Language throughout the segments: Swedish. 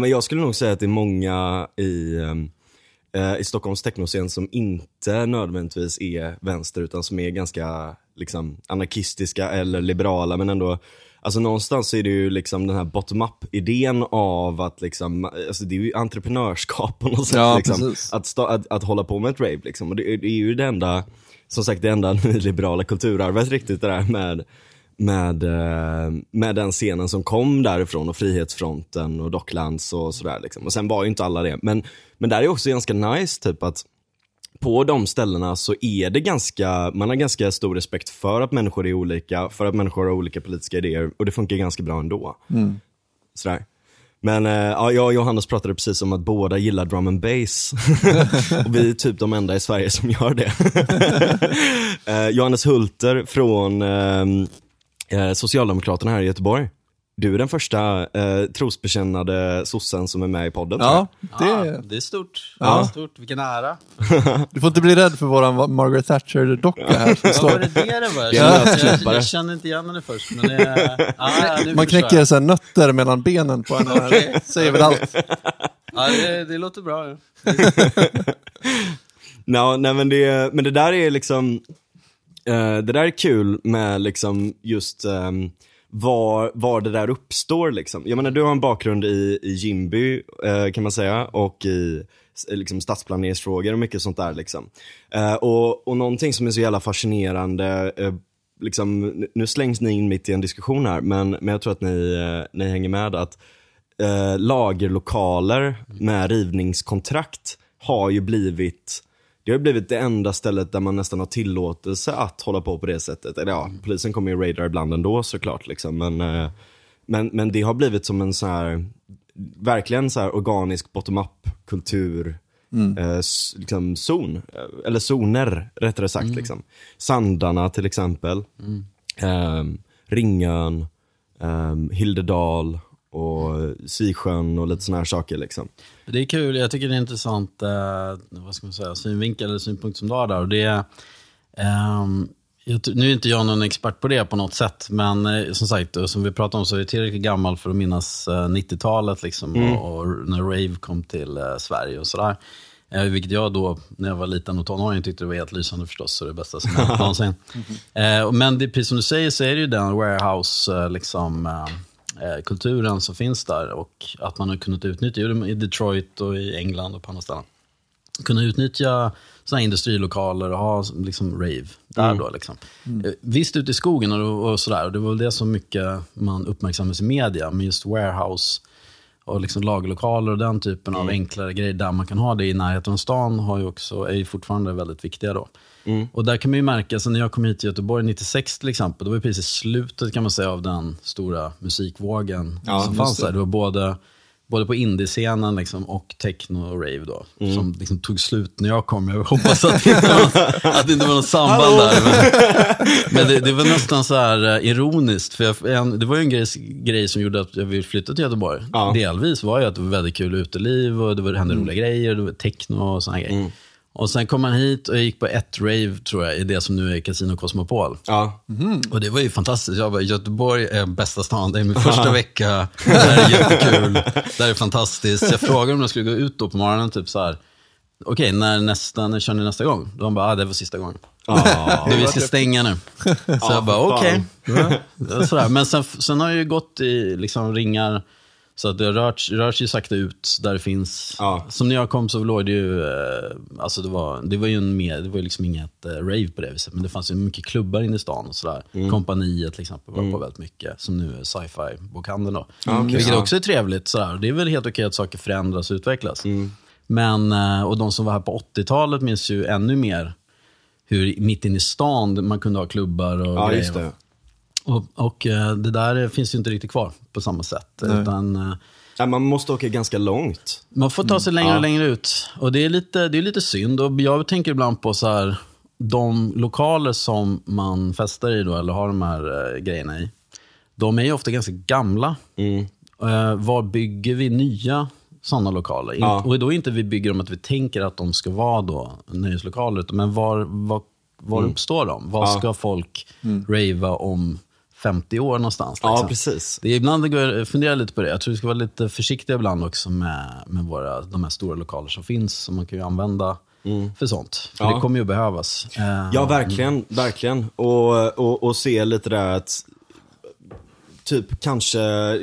Men jag skulle nog säga att det är många i, eh, i Stockholms technoscen som inte nödvändigtvis är vänster utan som är ganska liksom, anarkistiska eller liberala men ändå Alltså någonstans är det ju liksom den här bottom-up idén av att liksom, alltså det är ju entreprenörskap på något sätt. Ja, liksom, att, att, att hålla på med ett rave liksom. Och det, det är ju det enda, som sagt det enda nyliberala kulturarvet riktigt det där med, med, eh, med den scenen som kom därifrån och Frihetsfronten och Docklands och sådär liksom. Och sen var ju inte alla det. Men, men där är också ganska nice typ att på de ställena så är det ganska, man har ganska stor respekt för att människor är olika, för att människor har olika politiska idéer och det funkar ganska bra ändå. Sådär. Men ja, jag och Johannes pratade precis om att båda gillar drum and bass. och vi är typ de enda i Sverige som gör det. eh, Johannes Hulter från eh, eh, Socialdemokraterna här i Göteborg. Du är den första eh, trosbekännande sossen som är med i podden. tror jag. Ja, det, Ja, det är stort. Ja. Det är stort. Vilken ära. du får inte bli rädd för våran Margaret Thatcher-docka här. som Ja, var det det det var? Det är en Jag, jag, jag kände inte igen henne först, men det... Ja, nu Man förstår knäcker jag. så här nötter mellan benen på henne. här. Säger väl allt. Ja, det, det låter bra. Ja. Nej men det, men det där är liksom, Eh, det där är kul med liksom just um, var, var det där uppstår liksom. Jag menar du har en bakgrund i, i Jimby uh, eh, kan man säga och i eh, liksom, stadsplaneringsfrågor och mycket sånt där liksom. Uh, och, och någonting som är så jävla fascinerande uh, Liksom, nu- slängs ni in mitt i en diskussion här, men, men jag tror att ni, ni hänger med att eh, lagerlokaler med rivningskontrakt har ju blivit det har blivit det enda stället där man nästan har tillåtelse att hålla på på det sättet. Eller ja, polisen kommer ju raidar ibland ändå såklart. Liksom. Men, eh, men, men det har blivit som en så här, verkligen så här organisk bottom-up kultur eh, liksom zon, eh, eller zoner rättare sagt. Liksom. Sandarna till exempel, Ehm, Ringön, um, Hildedal och Sisjön och lite såna här saker. Liksom. Det är kul, jag tycker det är intressant eh, vad ska man säga, synvinkel eller synpunkt som du har där. Och det tror- nu är inte jag någon expert på det på något sätt, men eh, som sagt, som vi pratade om så är jag tillräckligt gammal för att minnas eh, 90-talet liksom, och, och när rave kom till eh, Sverige och sådär. Eh, vilket jag då, när jag var liten och tonåring, tyckte det var helt lysande förstås. Så det bästa som hänt någonsin. Eh, men det, precis som du säger så är det ju den warehouse, eh, liksom, eh, eh, kulturen som finns där och att man har kunnat utnyttja i Detroit och i England och på andra ställen. Kunna utnyttja såna här industrilokaler och ha liksom rave där då. Liksom. Eh, Visst ute i skogen och, och sådär, och det var väl det som mycket man uppmärksammades i media, men just warehouse och liksom lagerlokaler och den typen av enklare grejer där man kan ha det i närheten av stan har ju också, är ju fortfarande väldigt viktiga då. Och där kan man ju märka, så när jag kom hit till Göteborg 96 till exempel, då var det precis slutet kan man säga av den stora musikvågen Ja, som fanns det. Det var både, både på indiescenen liksom, och techno och rave då, som liksom tog slut när jag kom. Jag hoppas att det inte var, att det inte var något samband där. Men, men det, det var nästan så här eh, ironiskt, för jag, en, det var ju en grej, grej som gjorde att jag ville flytta till Göteborg. Ja. Delvis var ju att det var väldigt kul uteliv och det var, hände roliga grejer, det var techno och såna grejer. Och sen kom man hit och jag gick på ett rave, tror jag, i det som nu är Casino Cosmopol. Ja. Och det var ju fantastiskt. Jag bara, Göteborg är bästa stan. Det är min första vecka. Det här är jättekul. Det här är fantastiskt. Jag frågade om jag skulle gå ut då på morgonen, typ så här. Okej, när, nästa, när kör ni nästa gång? De bara, ah, det var sista gången. Ja. Det vi ska stänga nu. Så jag bara, okej. Ja, sådär. Men sen, sen har jag ju gått i liksom, ringar, så att det rör, rör sig sakta ut där det finns. Ja. Som när jag kom så låg det ju, eh, alltså det var, det var ju en mer, det var liksom inget eh, rave på det viset. Men det fanns ju mycket klubbar inne i stan och sådär. Mm. Kompaniet till exempel var på väldigt mycket, som nu är sci-fi bokhandeln då. Okej. Vilket Ja. också är trevligt. Sådär. Det är väl helt okej att saker förändras och utvecklas. Mm. Men, eh, och de som var här på 80-talet minns ju ännu mer hur mitt inne i stan man kunde ha klubbar och Ja, grejer. Och, och eh, det där finns ju inte riktigt kvar på samma sätt. Utan, eh, man måste åka ganska långt. man får ta sig längre Ja. och längre ut. Och det är lite, det är lite synd. Och jag tänker ibland på så här, de lokaler som man festar i då, eller har de här eh, grejerna i. De är ju ofta ganska gamla. Mm. Eh, var bygger vi nya sådana lokaler? Ja. Och då är inte vi bygger dem att vi tänker att de ska vara då nöjeslokaler. Men var, var, var uppstår de? Vad Mm. Ja. ska folk rava om 50 år någonstans. Ja, liksom. precis. Det är ibland går, fundera lite på det. Jag tror vi ska vara lite försiktiga ibland också med, med våra, de här stora lokaler som finns. Som man kan ju använda för sånt. För Ja. det kommer ju behövas. Eh, Ja, verkligen. Verkligen. Och, och, och se lite där att, typ kanske,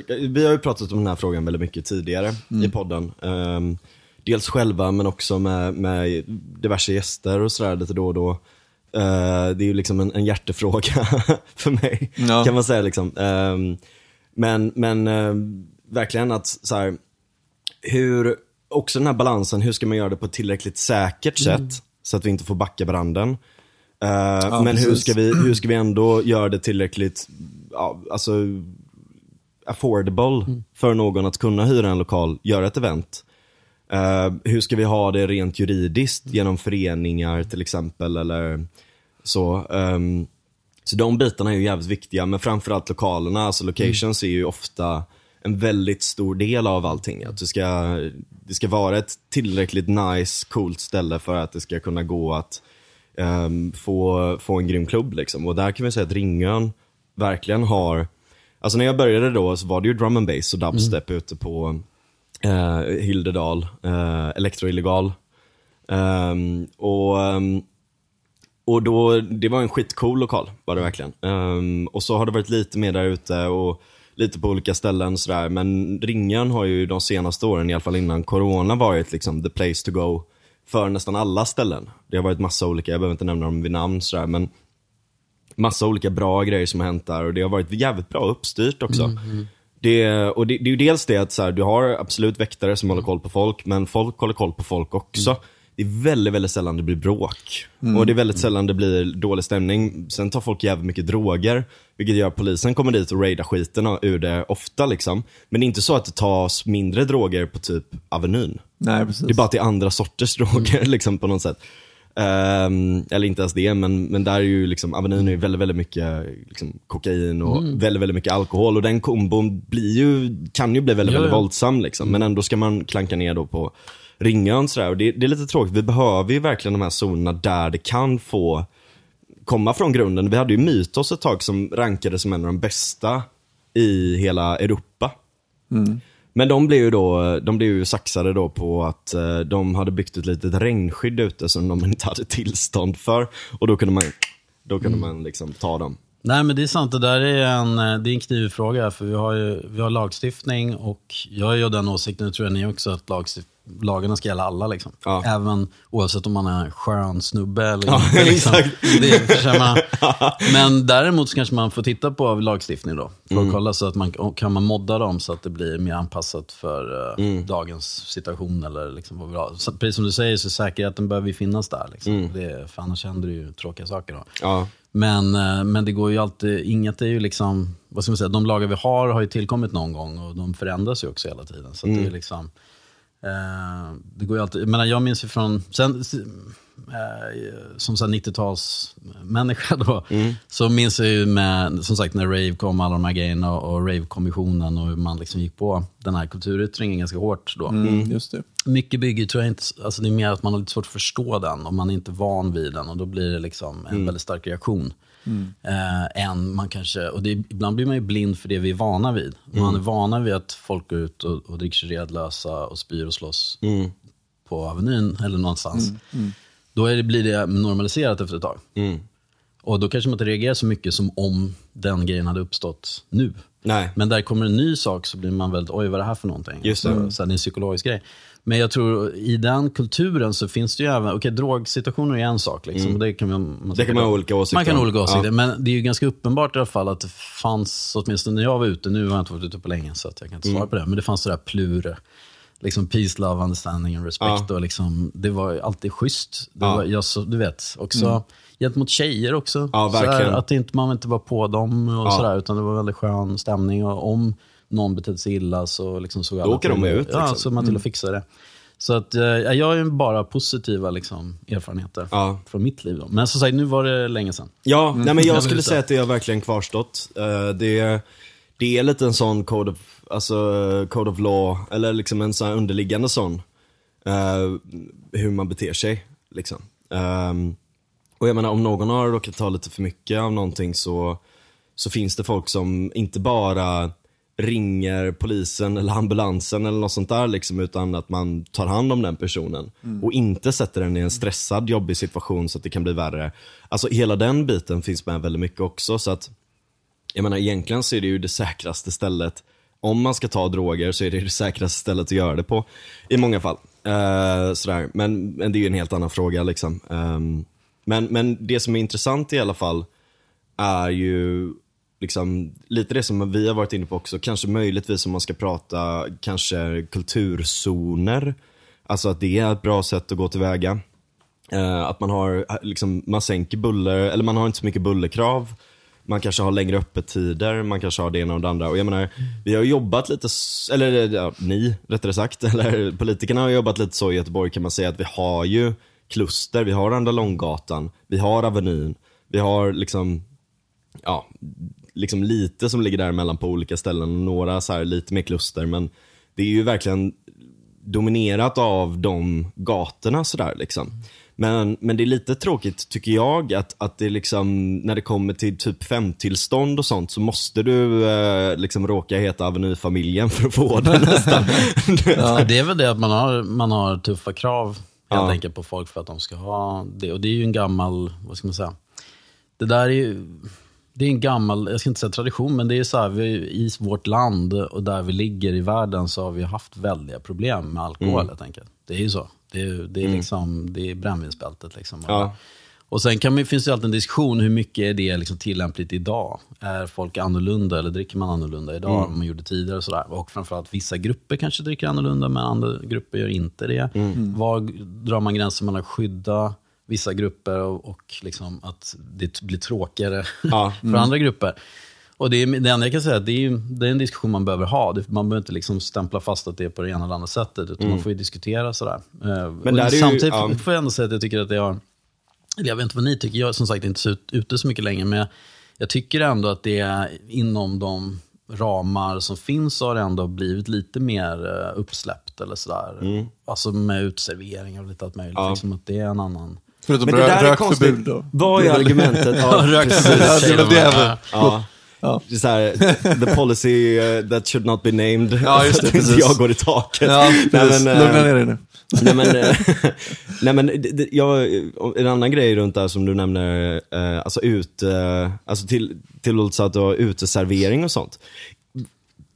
vi har ju pratat om den här frågan väldigt mycket tidigare i podden. Ehm, dels själva men också med, med diverse gäster och sådär lite då och då. Eh, det är ju liksom en, en hjärtefråga för mig, Ja. kan man säga. Liksom. Ehm, men men ehm, verkligen att så här, hur, också den här balansen, hur ska man göra det på ett tillräckligt säkert sätt så att vi inte får backa branden. Eh, men hur ska, vi, hur ska vi ändå göra det tillräckligt, ja, alltså affordable för någon att kunna hyra en lokal, göra ett event. Eh, hur ska vi ha det rent juridiskt genom föreningar till exempel eller så. Ehm, så de bitarna är ju jävligt viktiga, men framförallt lokalerna, alltså locations är ju ofta en väldigt stor del av allting. Att det, ska, det ska vara ett tillräckligt nice, coolt ställe för att det ska kunna gå att ehm, få, få en grym klubb. Liksom. Och där kan vi säga att Ringön verkligen har, alltså när jag började då så var det ju drum and bass och dubstep ute på eh, Hildedal, eh, elektroillegal. Ehm, och ehm, och då, det var en skitcool lokal, var det verkligen. Ehm, och så har det varit lite mer där ute och lite på olika ställen sådär. Men Ringön har ju de senaste åren, i alla fall innan corona, varit liksom the place to go för nästan alla ställen. Det har varit massa olika, jag behöver inte nämna dem vid namn sådär, men massa olika bra grejer som har hänt där och det har varit jävligt bra uppstyrt också. Det, och det, det är ju dels det att så här, du har absolut väktare som håller koll på folk, men folk håller koll på folk också. Det är väldigt, väldigt sällan det blir bråk. Och det är väldigt sällan det blir dålig stämning. Sen tar folk jävligt mycket droger, vilket gör att polisen kommer dit och raidar skiten ur det ofta liksom. Men det är inte så att det tas mindre droger på typ Avenyn. Nej, precis. Det är bara att det är andra sorters droger liksom på något sätt. Ehm, eller inte ens det, men, men där är ju liksom, Avenyn är ju väldigt, väldigt mycket liksom, kokain och väldigt, väldigt mycket alkohol. Och den kombon blir ju, kan ju bli väldigt, Ja, väldigt ja. våldsam liksom. Men ändå ska man klanka ner då på Ringön sådär. Och det, det är lite tråkigt, vi behöver ju verkligen de här zonerna där det kan få komma från grunden. Vi hade ju Mytos ett tag som rankades som en av de bästa i hela Europa. Men de blev ju då, de blev ju saxade då på att eh, de hade byggt ett litet regnskydd ute som de inte hade tillstånd för. Och då kunde man, då kunde man liksom ta dem. Nej men det är sant, det där är en, eh, det är en knivig fråga. För vi har ju vi har lagstiftning och jag är ju den åsikten, och tror jag ni också, att lagstift, lagarna ska gälla alla. Liksom. Ja. Även oavsett om man är skön snubbe eller Ja, inte. Liksom. Men däremot så kanske man får titta på lagstiftning då. För Mm. att kolla så att man kan man modda dem så att det blir mer anpassat för eh, Mm. dagens situation. Eller liksom vad bra. Så, precis som du säger så säkerheten behöver ju finnas där. Liksom. Mm. Det, för annars händer det ju tråkiga saker. Då. Ja, Men, eh, men det går ju alltid, inget är ju liksom, vad ska man säga, de lagar vi har har ju tillkommit någon gång och de förändras ju också hela tiden. Så det är liksom, eh, det går ju alltid, jag menar jag minns ju från, sen, eh, som så här 90-talsmänniska då, så minns jag ju med, som sagt när rave kom, alla de här grejerna och, och rave-kommissionen och hur man liksom gick på den här kulturyttringen ganska hårt då. Mm, just det. Mycket bygger tror jag inte, alltså det är mer att man har lite svårt att förstå den och man är inte van vid den och då blir det liksom en väldigt stark reaktion. Eh, än man kanske, och det, ibland blir man ju blind för det vi är vana vid. Man är vana vid att folk går ut och, och dricker sig redlösa och spyr och slåss på Avenyn eller någonstans. Då är det, blir det normaliserat efter ett tag. Och då kanske man inte reagerar så mycket som om den grejen hade uppstått nu. nej. Men där kommer en ny sak så blir man väldigt, oj vad är det här för någonting? Just det. Så, så här, det är en psykologisk grej. Men jag tror i den kulturen så finns det ju även, okej drogsituationer är en sak. Liksom, och det kan man, man Mm. Det kan man ha olika åsikter Man kan ha olika åsikter, Ja. men det är ju ganska uppenbart i alla fall att det fanns, åtminstone när jag var ute, nu har jag inte varit ute på länge så att jag kan inte Mm. svara på det, men det fanns sådär plur, liksom peace, love, understanding and respect. Ja. Och liksom, det var alltid schysst. Det Ja. var, jag, så, du vet, också gentemot tjejer också. Ja, Så här, verkligen. att inte, man inte var på dem och Ja. sådär, utan det var väldigt skön stämning. Och om någon betedde sig illa så liksom såg alla åker de till, ut, Ja, liksom. så man till att fixa det. Så att, eh, jag har ju bara positiva liksom, erfarenheter Ja. från mitt liv. Då. Men som sagt, nu var det länge sedan. Ja, nej, men Jag skulle säga att det har verkligen kvarstått. Eh, det, det är lite en sån code of, alltså, code of law, eller liksom en sån underliggande sån. eh, hur man beter sig. Liksom. Ehm, och jag menar om någon har råkat ta lite för mycket av någonting så, så finns det folk som inte bara ringer polisen eller ambulansen eller något sånt där liksom, utan att man tar hand om den personen och inte sätter den i en stressad, jobbig situation så att det kan bli värre. Alltså hela den biten finns med väldigt mycket också så att jag menar egentligen så är det ju det säkraste stället om man ska ta droger så är det det säkraste stället att göra det på i många fall. Eh, sådär. Men, men det är ju en helt annan fråga liksom. Ehm, men, men det som är intressant i alla fall är ju liksom, lite det som vi har varit inne på också, kanske möjligtvis om man ska prata kanske kulturzoner. Alltså att det är ett bra sätt att gå tillväga. Eh, att man har, liksom, man sänker buller, eller man har inte så mycket bullerkrav. Man kanske har längre öppettider, man kanske har det ena och det andra. Och jag menar, vi har jobbat lite, eller ja, ni rättare sagt, eller politikerna har jobbat lite så i Göteborg kan man säga att vi har ju kluster, vi har Andra Långgatan, vi har Avenyn, vi har liksom, ja, liksom lite som ligger däremellan på olika ställen, några så här lite mer kluster, men det är ju verkligen dominerat av de gatorna sådär liksom. Men, men det är lite tråkigt tycker jag att, att det liksom, när det kommer till typ femtillstånd och sånt så måste du eh, liksom råka heta Avenyfamiljen för att få det nästan. Ja, det är väl det att man har, man har tuffa krav helt Ja. enkelt på folk för att de ska ha det. Och det är ju en gammal, vad ska man säga, det där är ju, det är en gammal, jag ska inte säga tradition, men det är så här, vi, i vårt land och där vi ligger i världen så har vi haft väldiga problem med alkohol Mm. helt enkelt. Det är ju så. Det är, det är liksom, det är brännvinsbältet liksom. Ja. Och sen kan man, finns det alltid en diskussion, hur mycket är det liksom tillämpligt idag? Är folk annorlunda eller dricker man annorlunda idag än man gjorde tidigare? Och, sådär? och framförallt vissa grupper kanske dricker annorlunda, men andra grupper gör inte det. Var drar man gränsen mellan att skydda vissa grupper och, och liksom att det blir tråkigare Ja. för andra grupper? Och det, är, det enda jag kan säga är att det är, ju- det är en diskussion man behöver ha. Man behöver inte liksom stämpla fast att det är på det ena eller andra sättet, utan man får ju diskutera sådär. Eh, Men där ju- samtidigt ja. får jag ändå säga att jag tycker att det har jag vet inte vad ni tycker, jag är som sagt inte så ut- ute så mycket längre, men jag, jag tycker ändå att det är inom de ramar som finns har det ändå blivit lite mer uh, uppsläppt eller sådär. Alltså med utservering och lite allt möjligt. Ja. Liksom att det är en annan... Förutom Men det där är konstigt. då. Vad är argumentet? Ja, rökförbud, Ja, det det Ja. Ja. Det är så här, the policy uh, that should not be named. Ja, just det, precis. jag går i taket. Ja, precis. men, eh, Lugna ner dig nu. nej men, eh, nej, men det- det- jag, en annan grej runt där som du nämner, eh, alltså ut, eh, alltså till, tillåtelse att ha uteservering och sånt.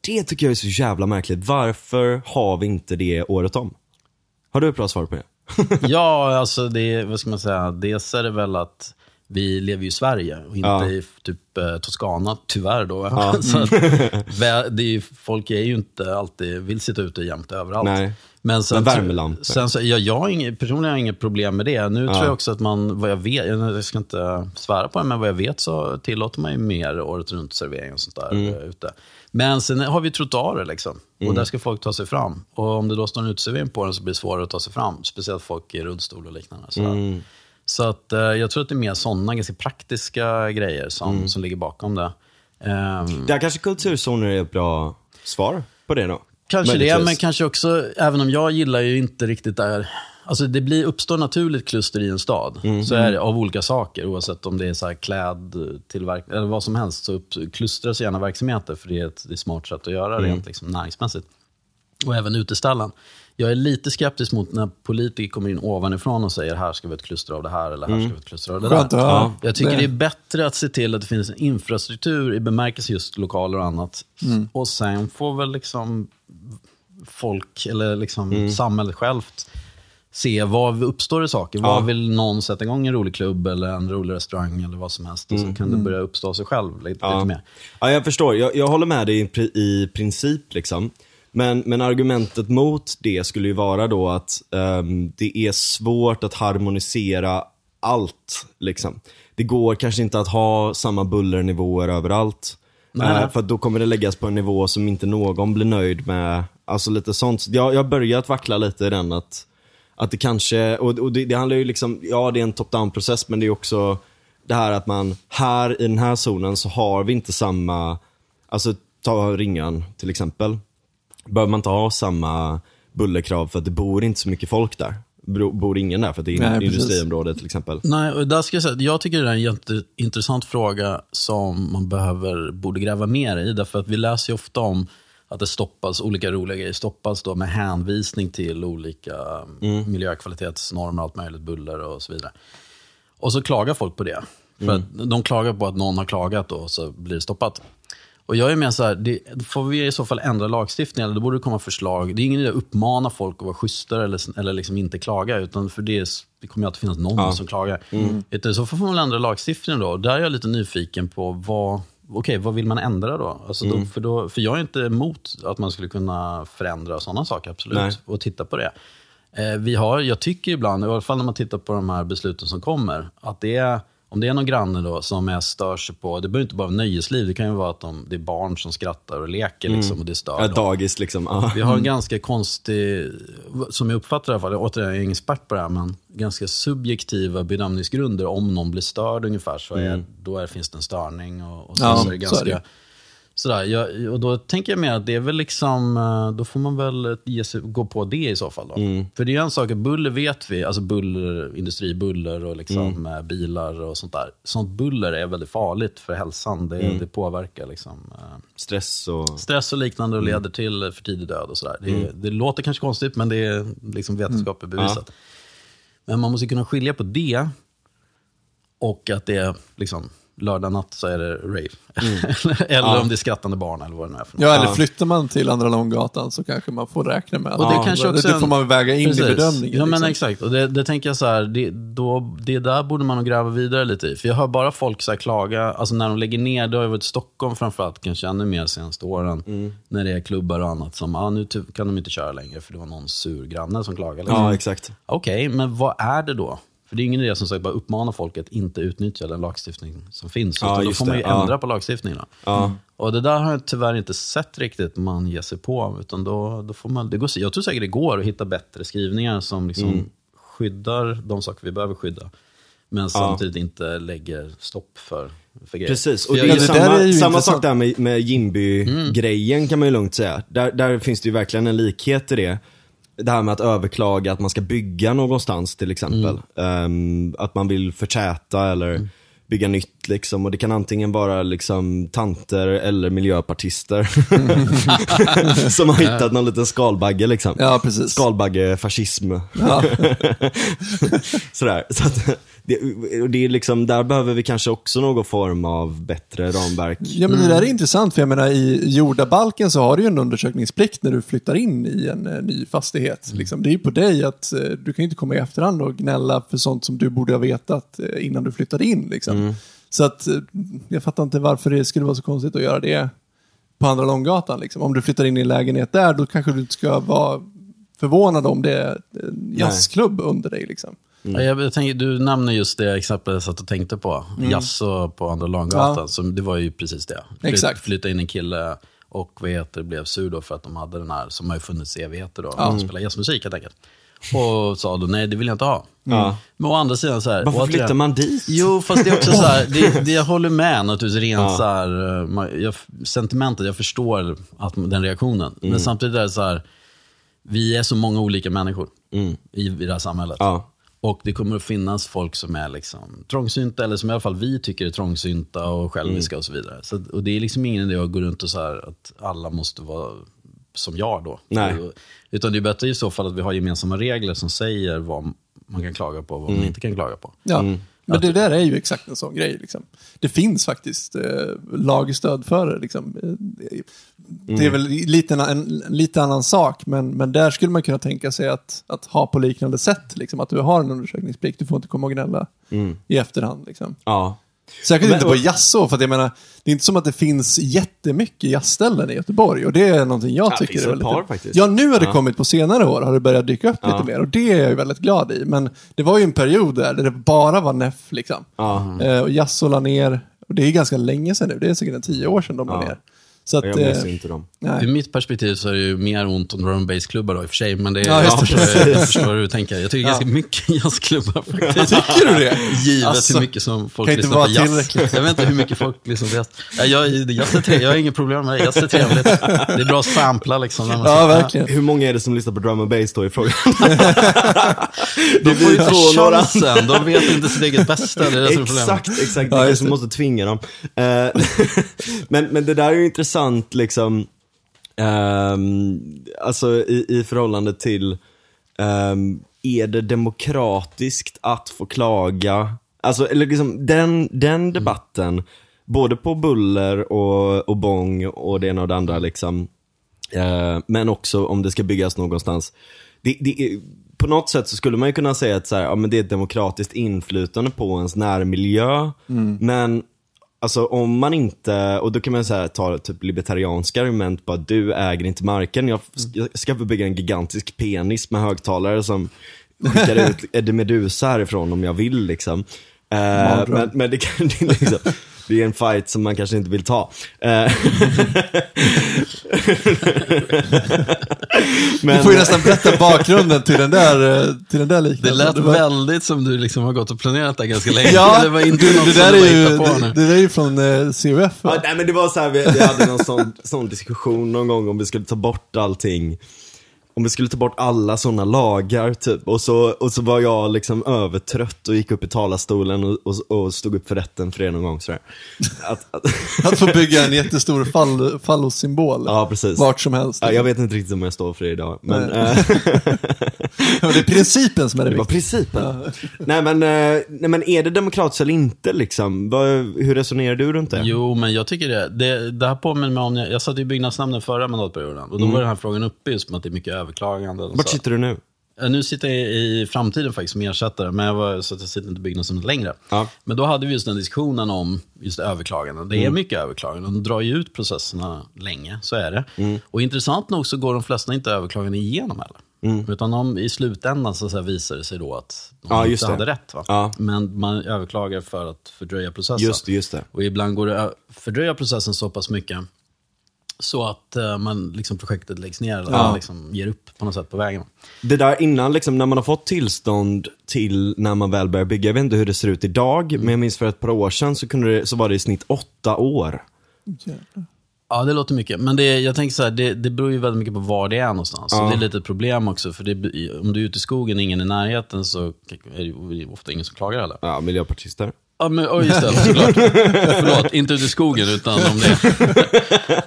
Det tycker jag är så jävla märkligt. Varför har vi inte det året om? Har du ett bra svar på det? Ja, alltså det, vad ska man säga, dels är det väl att vi lever ju i Sverige och inte Ja. i typ eh, Toscana, tyvär då. Så att, vä- det är, ju- folk är ju inte alltid, vill sitta ute jämt överallt. Nej. Men, sen, Men värmelampor. Sen, så, ja, jag har inget, personligen har jag inget problem med det. Nu tror jag också att man, vad jag vet, jag ska inte svära på det, men vad jag vet så tillåter man ju mer året runt servering och sånt där Mm. eh, ute. Men sen har vi trottoarer liksom. Och där ska folk ta sig fram. Och om det då står en uteservering på den så blir det svårare att ta sig fram. Speciellt folk i rullstol och liknande. Sådär. Mm. Så att, eh, jag tror att det är mer sådana ganska praktiska grejer som, Mm. som ligger bakom det. Ehm, Där kanske kulturzoner är ett bra svar på det då. Kanske det, Möjligtvis. men kanske också, även om jag gillar ju inte riktigt där. Alltså det blir, uppstår naturligt kluster i en stad. Mm. Så är det av olika saker. Oavsett om det är så här klädtillverkning eller vad som helst. Så upp, klustras gärna verksamheter. För det är ett, det är ett smart sätt att göra Mm. rent liksom, näringsmässigt. Och även uteställen. Jag är lite skeptisk mot när politiker kommer in ovanifrån och säger här ska vi ha ett kluster av det här eller här Mm. ska vi ha ett kluster av det där. höra. Jag tycker det är bättre att se till att det finns en infrastruktur i bemärkelse just lokaler och annat. Och sen får väl liksom folk, eller liksom samhället självt, se var uppstår det saker. Ja. Var vill någon sätta igång en rolig klubb eller en rolig restaurang eller vad som helst. Och så kan det börja uppstå sig själv lite, Ja. lite mer. Ja, jag förstår. Jag, jag håller med dig i, i princip. Liksom. Men, men argumentet mot det skulle ju vara då att ehm, det är svårt att harmonisera allt. Liksom. Det går kanske inte att ha samma bullernivåer överallt. Eh, för att då kommer det läggas på en nivå som inte någon blir nöjd med. Alltså lite sånt. Så Jag, jag har börjat vackla lite i den att, att det kanske, och, och det, det handlar ju liksom, ja det är en top-down process men det är också det här att man, här i den här zonen så har vi inte samma, alltså ta Ringan till exempel. Behöver man inte ha samma bullerkrav för att det bor inte så mycket folk där. bor ingen där för att det är Nej, industriområde till exempel. Nej, och där ska jag, säga, jag tycker det är en jätteintressant fråga som man behöver, borde gräva mer i. Därför att vi läser ju ofta om att det stoppas, olika roliga grejer stoppas då med hänvisning till olika miljökvalitetsnormer, allt möjligt, buller och så vidare. Och så klagar folk på det. För att de klagar på att någon har klagat och så blir det stoppat. Och jag är med så här, det, får vi i så fall ändra lagstiftningen, eller då borde det komma förslag. Det är ingen idé att uppmana folk att vara schysstare eller, eller liksom inte klaga, utan för det, det kommer alltid finnas någon som klagar. Utan så får man väl ändra lagstiftningen då. Där är jag lite nyfiken på vad, okej, vad vill man ändra då? Alltså då, för, då? för jag är inte emot att man skulle kunna förändra sådana saker, absolut. Nej. Och titta på det. Eh, vi har, jag tycker ibland, i alla fall när man tittar på de här besluten som kommer, att det är, om det är någon granne då som är stör sig på, det behöver inte bara vara nöjesliv, det kan ju vara att de, det är barn som skrattar och leker liksom, och det stör Ja, dem. dagis liksom. Ja. Vi har en ganska konstig, som jag uppfattar i alla fall, återigen jag är ingen expert på det här, men ganska subjektiva bedömningsgrunder. Om någon blir störd ungefär, så är, då är, finns det en störning. Och, och så, Ja, så är det så är ganska, det. Sådär, jag, och då tänker jag mer att det är väl liksom, eh, då får man väl ge sig, gå på det i så fall. Då. För det är ju en sak, buller vet vi, alltså buller, industribuller och liksom eh, bilar och sånt där. Sånt buller är väldigt farligt för hälsan. Det, det påverkar liksom, eh, Stress och... stress och liknande och leder till för tidig död och sådär. Det, det låter kanske konstigt, men det är liksom vetenskapligt bevisat. Men man måste kunna skilja på det och att det är liksom lördag natt så är det rave. eller om det är skrattande barn eller vad det nu är för något. Ja, eller flyttar man till Andra Långgatan så kanske man får räkna med att Och det ja, kanske det, också det en- får man väga in Precis. i bedömningen. Ja, men liksom. exakt. Och det, det tänker jag så här, det, då, det där borde man nog gräva vidare lite i. För jag hör bara folk så här klaga, alltså när de lägger ner, det har ju varit i Stockholm framförallt, kanske ännu mer senaste åren, Mm. när det är klubbar och annat som, ah, nu kan de inte köra längre för det var någon sur granne som klagade. Liksom. Ja, exakt. Okej, men vad är det då? För det är ingen idé som sagt bara uppmana folk att inte utnyttja den lagstiftning som finns. Ja, utan då får man ju det. Ja. ändra på lagstiftningen. Ja. Och det där har jag tyvärr inte sett riktigt man ger sig på. Utan då, då får man, det går, jag tror säkert det går att hitta bättre skrivningar som liksom Mm. skyddar de saker vi behöver skydda. Men samtidigt inte lägger stopp för, för grejer. Precis, och det är det där samma, är samma sak där med, med Jimby-grejen kan man ju lugnt säga. Där, där finns det ju verkligen en likhet i det. Det här med att överklaga att man ska bygga någonstans till exempel. Ehm, att man vill förtäta eller bygga nytt liksom. Och det kan antingen vara liksom tanter eller miljöpartister. som har hittat någon liten skalbagge liksom. Ja, precis. Skalbagge-fascism. Ja. Sådär. Så att, det, det är liksom, där behöver vi kanske också någon form av bättre ramverk. Ja, men det där är intressant, för jag menar i jordabalken så har du ju en undersökningsplikt när du flyttar in i en eh, ny fastighet. Liksom. Det är ju på dig att eh, du kan inte komma i efterhand och gnälla för sånt som du borde ha vetat eh, innan du flyttade in. Liksom. Så att eh, jag fattar inte varför det skulle vara så konstigt att göra det på Andra Långgatan. Liksom. Om du flyttar in i en lägenhet där, då kanske du inte ska vara förvånad om det är en jazzklubb under dig. Liksom. Ja, Jag, jag tänker, du nämner just det exempel jag satt och tänkte på. Jazz och på Andra Långgatan. Ja. Det var ju precis det. Flyt, Exakt. Flytta in en kille och vad heter, det, blev sur då för att de hade den här, som har ju funnits i evigheter då, Ja. ja. spela jazzmusik helt enkelt. Och sa då, nej det vill jag inte ha. Ja. Men å andra sidan så här. Varför återigen- flyttar man dit? Jo, fast det är också så här, det, det jag håller med naturligtvis rent Ja. så här, eh, jag, sentimentet, jag förstår att, den reaktionen. Mm. Men samtidigt är det så här, vi är så många olika människor i, i det här samhället. Ja. Och det kommer att finnas folk som är liksom trångsynta, eller som i alla fall vi tycker är trångsynta och själviska och så vidare. Så, och det är liksom ingen idé att gå runt och så här att alla måste vara som jag då. Nej. Utan det är bättre i så fall att vi har gemensamma regler som säger vad man kan klaga på och vad man inte kan klaga på. Ja. Men det där är ju exakt en sån grej. Liksom. Det finns faktiskt eh, lagstöd för det. Liksom. Eh, det- är väl lite en, en, en lite annan sak, men, men där skulle man kunna tänka sig att, att ha på liknande sätt. Liksom, att du har en undersökningsplikt, du får inte komma och gnälla i efterhand. Liksom. Ja. Särskilt Men- inte på jazzå, för att jag menar, det är inte som att det finns jättemycket jazzställen i Göteborg. Och det är någonting jag det tycker finns är väldigt... par faktiskt. Ja, nu har det Ja. kommit på senare år, har det börjat dyka upp lite mer. Och det är jag ju väldigt glad i. Men det var ju en period där, där det bara var Neff liksom. Ja. Eh, och jazzå la ner, och det är ganska länge sedan nu, det är säkert en tio år sedan de la Ja. ner. Så att, Jag minns eh, inte dem. Ur nej. mitt perspektiv så är det ju mer ont om drum and bass-klubbar då i och för sig. Men det är, Ja, jag, det, förstår, jag förstår hur du tänker. Jag tycker Ja. ganska mycket jazzklubbar faktiskt. Tycker du det? Givet Alltså, hur mycket som folk lyssnar på jazz. tillräckligt. Jag vet inte hur mycket folk lyssnar på jazz. Ja, jag, är trevligt. jag har inget problem med det. Jazz är trevligt. Det är bra att sampla liksom. när man Ja, verkligen. Hur många är det som lyssnar på drum and bass då i frågan? De får ju två, inte några. chansen. De vet inte sitt eget bästa. Det är det som är problemet. Exakt, exakt. Ja, Vi just kanske det. måste tvinga dem. Eh, men, men det där är ju intressant liksom, ehm, alltså i, i förhållande till, ehm, är det demokratiskt att få klaga? Alltså, eller liksom den, den debatten, både på buller och, och bång och det ena och det andra liksom. Eh, men också om det ska byggas någonstans. Det, det är, på något sätt så skulle man ju kunna säga att så här, ja, men det är ett demokratiskt inflytande på ens närmiljö. Men alltså om man inte, och då kan man så ta typ libertarianska argument, bara du äger inte marken. Jag, jag ska bygga en gigantisk penis med högtalare som skickar ut Eddie Meduza härifrån om jag vill liksom. Eh, men, men det, kan, liksom, det är en fight som man kanske inte vill ta. Eh, Du får ju nästan berätta bakgrunden till den där, eh, till den där Det liknelsen. lät var- väldigt som du liksom har gått och planerat det här ganska länge. Ja, det var inte du, något det som där du är ju, på det, det där är ju från eh, CUF? Ja, nej, men det var så här, vi, vi hade någon sån, sån diskussion någon gång om vi skulle ta bort allting. Om vi skulle ta bort alla sådana lagar typ. Och så, och så var jag liksom övertrött och gick upp i talarstolen och, och, och stod upp för rätten för det någon gång. Sådär. Att, att, Att få bygga en jättestor fall, fallossymbol. ja, precis. Vart som helst. Ja, jag vet inte riktigt om jag står för det idag. Men, eh, det är principen som är det det var viktiga. principen. Nej, men, eh, nej men är det demokratiskt eller inte liksom? Hur resonerar du runt det? Jo, men jag tycker det. Det, det här påminner mig om, jag, jag satt i byggnadsnämnden förra mandatperioden och då var den här frågan uppe just med att det är mycket överklaganden. Och Vart så. sitter du nu? Nu sitter jag i framtiden faktiskt som ersättare, men jag var, så att jag sitter inte i byggnadsnämnden längre. Ja. Men då hade vi just den diskussionen om just överklaganden. Det är mycket överklaganden, de drar ju ut processerna länge, så är det. Och intressant nog så går de flesta inte överklaganden igenom heller. Utan de, i slutändan så, så här visar det sig då att de Ja, just inte det. hade rätt. Va? Ja. Men man överklagar för att fördröja processen. Just det, just det. Och ibland går det att fördröja processen så pass mycket så att eh, man, liksom, projektet läggs ner eller man liksom, ger upp på något sätt på vägen. Det där innan, liksom, när man har fått tillstånd till när man väl börjar bygga, jag vet inte hur det ser ut idag, men jag minns för ett par år sedan så, kunde det, så var det i snitt åtta år. Jävlar. Ja, det låter mycket. Men det, jag tänker så här, det, det beror ju väldigt mycket på var det är någonstans. Så det är lite ett problem också. För det, om du är ute i skogen och ingen är i närheten så är det ju ofta ingen som klagar heller. Ja, miljöpartister. Ja, men just det, såklart. Förlåt, inte ute i skogen utan om det.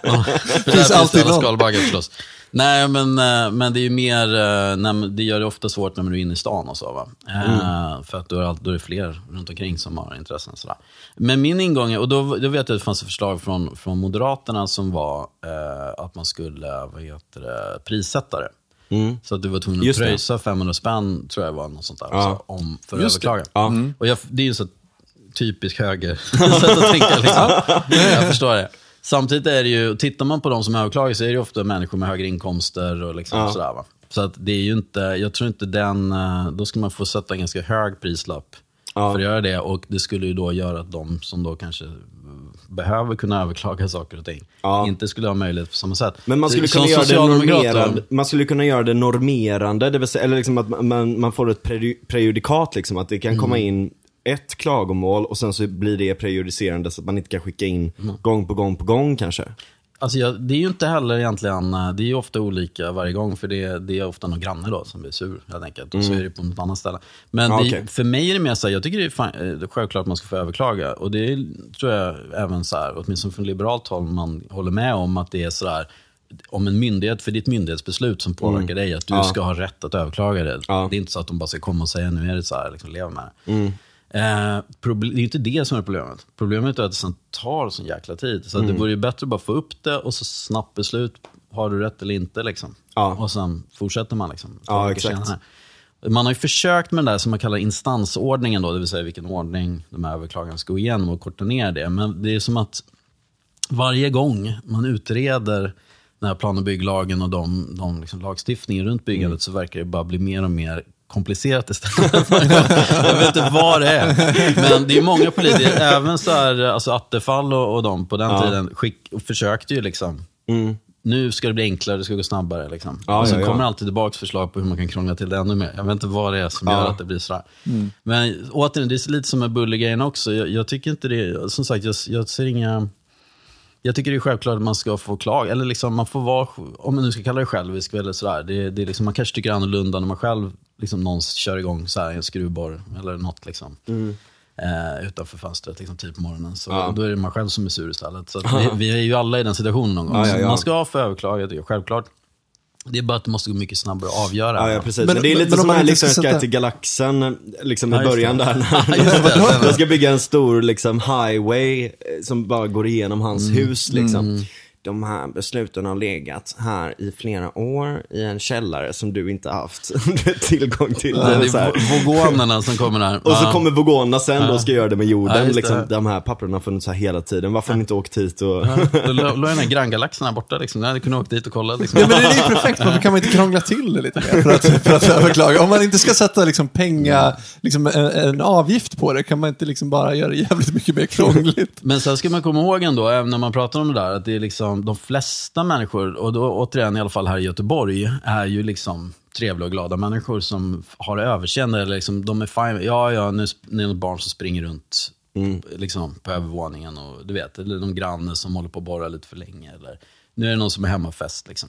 Ja, där finns alltid det någon. skalbaggar förstås. Nej, men, eh, men det är ju mer, eh, man- det gör det ofta svårt när man är inne i stan och så. Va? Eh, För att då är, det alltid, då är det fler runt omkring som har intressen. Sådär. Men min ingång, är- och då, då vet jag att det fanns ett förslag från, från Moderaterna som var eh, att man skulle, vad heter det, prissätta det. Så att du var tvungen att det. pröjsa 500 spänn, tror jag var något sånt där, Ja. så, om, för att det. överklaga. Ja. Och jag, det är ju så typiskt höger sätt att tänka. Liksom. Jag förstår det. Samtidigt är det ju, tittar man på de som överklagar så är det ju ofta människor med högre inkomster och liksom Ja. sådär. Va? Så att det är ju inte, jag tror inte den, eh, då ska man få sätta en ganska hög prislapp Ja. för att göra det. Och det skulle ju då göra att de som då kanske eh, behöver kunna överklaga saker och ting, Ja. inte skulle ha möjlighet på samma sätt. Men man skulle, kunna göra det normerande, man skulle kunna göra det normerande, det vill säga, eller liksom att man- man, får ett preju- prejudikat, liksom, att det kan komma Mm. in ett klagomål och sen så blir det prejudicerande så att man inte kan skicka in Mm. gång på gång på gång kanske. Alltså jag, det är ju inte heller egentligen, eh, det är ju ofta olika varje gång för det, det är ofta någon granne då som blir sur helt enkelt. Och så är det på något annat ställe. Men Ja, det, okej. för mig är det mer så här, jag tycker det är, fan, eh, självklart att man ska få överklaga. Och det är, tror jag även så här, åtminstone från liberalt håll, man håller med om att det är så här, om en myndighet, för ditt myndighetsbeslut som påverkar dig, att du Ja. ska ha rätt att överklaga det. Ja. Det är inte så att de bara ska komma och säga nu är det så här, liksom, lev med det. Eh, det är inte det som är problemet. Problemet är att det sen tar så jäkla tid. Så att det vore ju bättre att bara få upp det och så snabbt beslut. Har du rätt eller inte? Liksom. Ja. Och sen fortsätter man. Liksom, Ja, exakt. senare. Man har ju försökt med det där som man kallar instansordningen, då, det vill säga vilken ordning de här överklagandena ska gå igenom och korta ner det. Men det är som att varje gång man utreder den här plan och bygglagen och de, de liksom lagstiftningen runt byggandet så verkar det bara bli mer och mer komplicerat istället. jag vet inte vad det är. Men det är många politiker, även så här, alltså Attefall och, och de på den Ja. tiden, skick, och försökte ju liksom. Mm. Nu ska det bli enklare, det ska gå snabbare. Liksom. Ja, och sen ja, kommer alltid tillbaka förslag på hur man kan krångla till det ännu mer. Jag vet inte vad det är som gör att det blir sådär. Men återigen, det är lite som med bullergrejen också. Jag, jag tycker inte det, som sagt, jag, jag ser inga... Jag tycker det är självklart att man ska få klaga, eller liksom man får vara, om man nu ska kalla det självisk eller sådär. Det, det är liksom, man kanske tycker annorlunda när man själv, liksom någon kör igång så här, en skruvborr eller något liksom. Eh, utanför fönstret liksom, tidigt på morgonen. Så Mm. Ja. då är det man själv som är sur istället. Så vi, vi är ju alla i den situationen någon gång. Ja, ja. Man ska få överklaga, självklart. Det är bara att det måste gå mycket snabbare att avgöra. Ja, ja precis. Men- Men, det är lite men om som här liksom ska Sky sätta- till galaxen, liksom i Ja, början det. där. Ja. När de ska bygga en stor liksom, highway eh, som bara går igenom hans Mm. hus. Liksom. De här besluten har legat här i flera år i en källare som du inte haft tillgång till. Nej, det är vogonerna som kommer där. Och så Ja. kommer Vogona sen då och ska göra det med Ja, jorden. det. liksom, de här papperna har funnits här hela tiden. Varför har ni inte åkt hit? Och... Då låg den här granngalaxen här borta. Liksom. Jag hade kunnat åka dit och kolla. Liksom. Ja, men det är ju perfekt. Varför kan man inte krångla till det lite mer för att, för att överklaga? Om man inte ska sätta liksom penga, liksom en, en avgift på det, kan man inte liksom bara göra det jävligt mycket mer krångligt? Men sen ska man komma ihåg ändå, även när man pratar om det där, att det är liksom de flesta människor, och då återigen i alla fall här i Göteborg, är ju liksom trevliga och glada människor som har överseende. Eller liksom, de är fine. Ja, ja, nu är det något barn som springer runt liksom, på övervåningen. Och, du vet, eller någon granne som håller på att borra lite för länge. Eller, nu är det någon som är hemmafest. Liksom.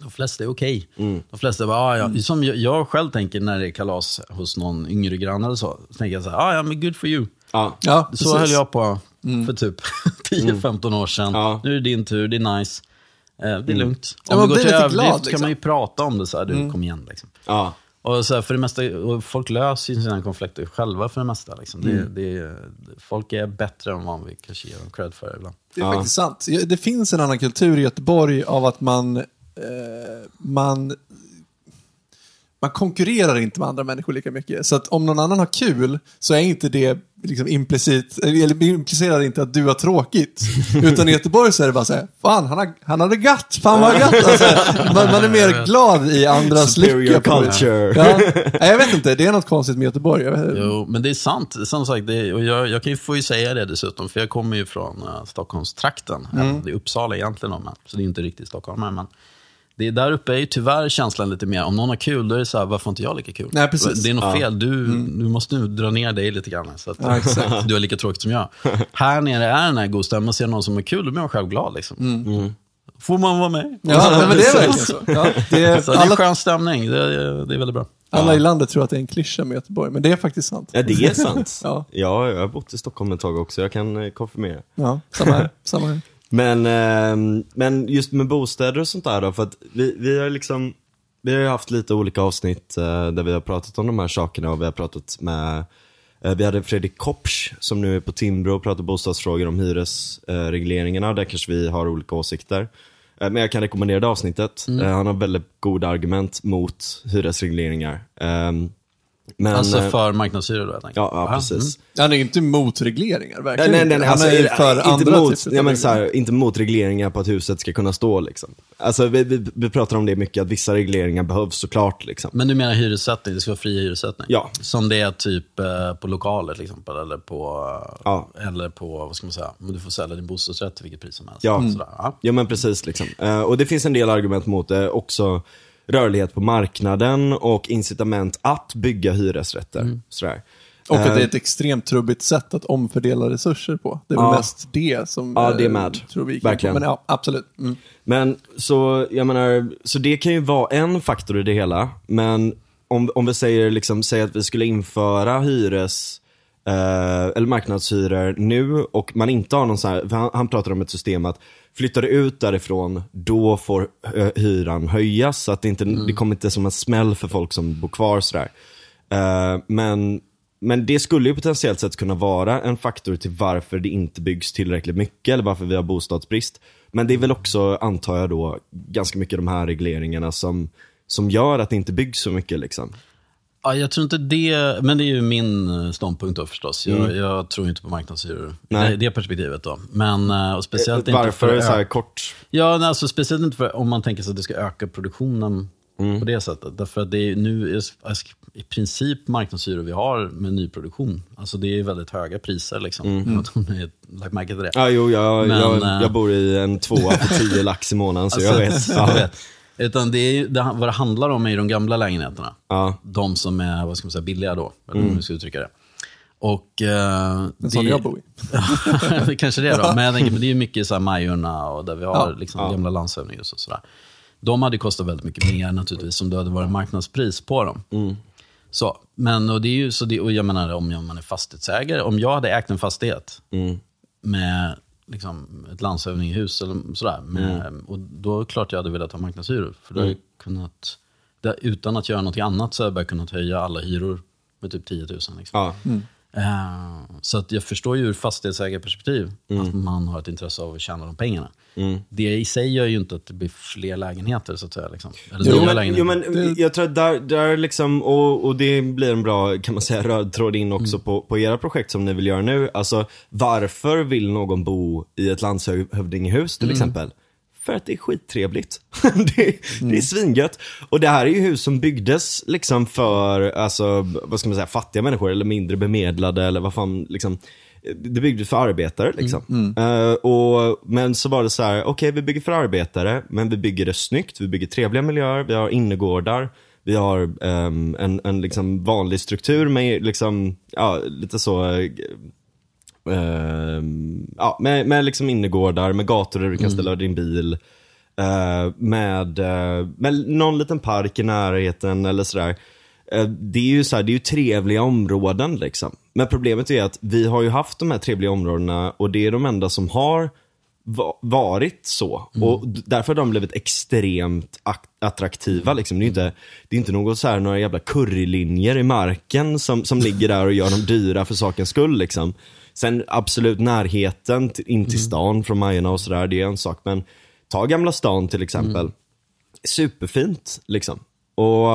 De flesta är okej. De flesta bara, ah, ja. Som jag, jag själv tänker när det är kalas hos någon yngre granne eller så. Så tänker jag så här, ah, ja men good for you. Ja. Ja, Så precis. höll jag på för typ 10-15 år sedan. Ja. Nu är det din tur, det är nice. Eh, Det är lugnt. Ja, Om man det går blir till lite överdrift glad, kan liksom. man ju prata om det så här, du kom igen liksom. Ja. Och så här, för det mesta, och folk löser ju sina konflikter själva för det mesta. Liksom. Det, det, folk är bättre än vad vi kanske ger dem cred för ibland. Det är Ja. faktiskt sant. Det finns en annan kultur i Göteborg av att man, eh, man, man konkurrerar inte med andra människor lika mycket. Så att om någon annan har kul så är inte det liksom implicit, eller implicerar inte att du har tråkigt. Utan i Göteborg så är det bara så här, fan han, har, han hade gött, fan vad gött. Alltså, man, man är mer glad i andras lycka. culture. Ja. Nej, jag vet inte, det är något konstigt med Göteborg. Jag vet, Jo, men det är sant. Som sagt, det, och jag, jag kan ju få ju säga det dessutom, för jag kommer ju från uh, Stockholmstrakten. Mm. Det är Uppsala egentligen, om man, så det är inte riktigt Stockholm. Men det är, där uppe är ju tyvärr känslan lite mer, om någon har kul, då är det så här, varför inte jag lika kul? Nej, precis. Det är något fel, du, du måste nu dra ner dig lite grann. Så att Ja, exakt. du har lika tråkigt som jag. Här nere är den här god stämman, man ser någon som är kul, då blir man själv glad. Liksom. Mm. Får man vara med? Ja, men det är verkligen så. Ja, det är, Så det är en alla, skön stämning, det, är- det är väldigt bra. alla i landet tror att det är en klyscha med Göteborg, men det är faktiskt sant. Ja, det är sant. Ja. ja. jag har bott i Stockholm ett tag också, jag kan eh, konfirmera. Ja, samma här. Samma här. Men, ehm, men just med bostäder och sånt där då, för att vi, vi har liksom, vi har ju haft lite olika avsnitt eh, där vi har pratat om de här sakerna och vi har pratat med, eh, vi hade Fredrik Kopsch som nu är på Timbro och pratar bostadsfrågor om hyresregleringarna, där kanske vi har olika åsikter. Eh, men jag kan rekommendera det avsnittet, eh, han har väldigt goda argument mot hyresregleringar. Ehm, men, Alltså eh, för marknadshyror då. Ja, ja Mm. precis. Han är inte emot regleringar, Nej, verkligen nej, nej, inte. nej Han alltså, är för inte, andra mot, typer ja, men, så här, inte mot regleringar på att huset ska kunna stå liksom. Alltså vi, vi, vi pratar om det mycket, att vissa regleringar behövs såklart liksom. Men du menar hyressättning, det ska vara fri hyressättning? Ja. Som det är typ eh, på lokaler till exempel, eller på, eh, Ja. eller på, vad ska man säga, om du får sälja din bostadsrätt till vilket pris som helst. Ja. Sådär, ja. Ja men precis liksom. Eh, och det finns en del argument mot det, också rörlighet på marknaden och incitament att bygga hyresrätter. Sådär. Och att det är Eh, ett extremt trubbigt sätt att omfördela resurser på. Det är Ja. mest det som Ja, det är eh, med. tror vi på. Verkligen. Men ja, absolut. Mm. Men så, jag menar, så det kan ju vara en faktor i det hela. Men om, om vi säger, liksom, säger att vi skulle införa hyres, eh, eller marknadshyror nu och man inte har någon sån här, han, han pratar om ett system att flyttar du ut därifrån, då får eh, hyran höjas. Så att det, inte, det kommer inte som en smäll för folk som bor kvar sådär. Eh, men, men det skulle ju potentiellt sett kunna vara en faktor till varför det inte byggs tillräckligt mycket eller varför vi har bostadsbrist. Men det är väl också, antar jag då, ganska mycket de här regleringarna som, som gör att det inte byggs så mycket liksom. Ja, jag tror inte det, men det är ju min eh, ståndpunkt då förstås. Jag, jag tror inte på marknadshyror. Mm. Nej. Det, det perspektivet då. Men, eh, och speciellt inte Varför för så här kort? Ja, nej, alltså, speciellt inte för om man tänker sig att det ska öka produktionen På det sättet. Därför att det är nu är i princip marknadshyror vi har med nyproduktion. Alltså det är väldigt höga priser liksom. Jag inte ni har lagt märke till det. Ja, jo, jag, Men, jag, eh, jag bor i en tvåa för 10 lax i månaden, så jag vet. Alltså, jag Ja. vet. Utan det är ju, det, vad det handlar om är ju de gamla lägenheterna. Ja. De som är, vad ska man säga, billiga då. Eller hur man ska uttrycka det. Och... Uh, En sån jag bor i. det kanske det är då. Men jag tänker, men det är ju mycket så här Majorna och där vi har Ja. liksom gamla landshövdingar och sådär. De hade kostat väldigt mycket mer naturligtvis om det hade varit marknadspris på dem. Så, men och det är ju så det, och jag menar om jag- man är fastighetsägare, om jag hade ägt en fastighet med liksom, ett landshövdingehus eller sådär, med, och då är det klart jag hade velat ha marknadshyror. För då jag kunnat, utan att göra något annat så hade jag bara kunnat höja alla hyror med typ 10 000. Liksom. Ja. Eh, så att jag förstår ju ur fastighetsägarperspektiv att man har ett intresse av att tjäna de pengarna. Det i sig gör ju inte att det blir fler lägenheter så att säga. Liksom. Eller Jo men, lägenheter. jo men jag tror att där, där liksom, och, och det blir en bra, kan man säga, röd tråd in också på, på era projekt som ni vill göra nu. Alltså, varför vill någon bo i ett landshövdingehus till exempel? För att det är skittrevligt. det, det är svingött. Och det här är ju hus som byggdes liksom för, alltså, vad ska man säga, fattiga människor eller mindre bemedlade eller vad fan, liksom. Det byggdes för arbetare liksom. Eh, och, men så var det så här, okej vi bygger för arbetare, men vi bygger det snyggt, vi bygger trevliga miljöer, vi har innergårdar, vi har ehm, en, en liksom vanlig struktur med liksom, ja, lite så, eh, ja, med, med liksom innergårdar, med gator där du kan ställa din bil. eh, med, eh, med någon liten park i närheten eller sådär. Eh, det är ju så här, det är ju trevliga områden liksom. Men problemet är att vi har ju haft de här trevliga områdena och det är de enda som har va- varit så. Och d- därför har de blivit extremt ak- attraktiva. Liksom. Det, är inte, det är inte något så här, några jävla currylinjer i marken som, som ligger där och gör dem dyra för sakens skull. Liksom. Sen absolut närheten till, in till stan från Majorna och sådär, det är en sak. Men ta Gamla stan till exempel. Superfint liksom. Och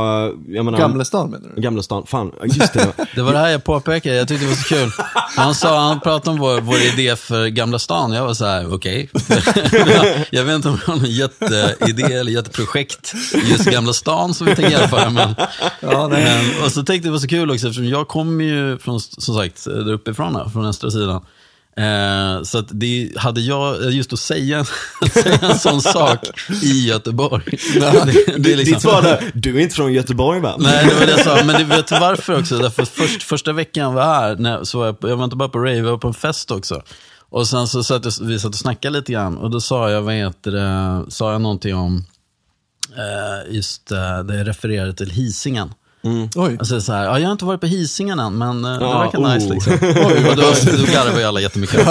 jag menar, Gamla stan menar du? Gamla stan, fan, just det. Det var det här jag påpekade, jag tyckte det var så kul. Han, sa, han pratade om vår, vår idé för Gamla stan, jag var så här: okej. jag vet inte om vi har någon jätteidé eller jätteprojekt i just Gamla stan som vi tänker genomföra. Men, Ja, men, och så tänkte jag det var så kul också, eftersom jag kommer ju från, som sagt, där uppifrån, här, från östra sidan. Eh, så att det hade jag, just att säga, säga en sån sak i Göteborg. det, det är liksom- Ditt svar där, du är inte från Göteborg va? Nej, det var det jag sa. Men du vet du varför också? Därför först, första veckan jag var här, när, så var jag, jag var inte bara på rave, jag var på en fest också. Och sen så satt jag, vi satt och snackade lite grann och då sa jag, vad heter det, sa jag någonting om, eh, just eh, det jag refererade till Hisingen. Oj. Alltså så här, ja, jag har inte varit på Hisingen än, men eh, det Ja, verkar oh. nice liksom. och då, då garvar ju alla jättemycket.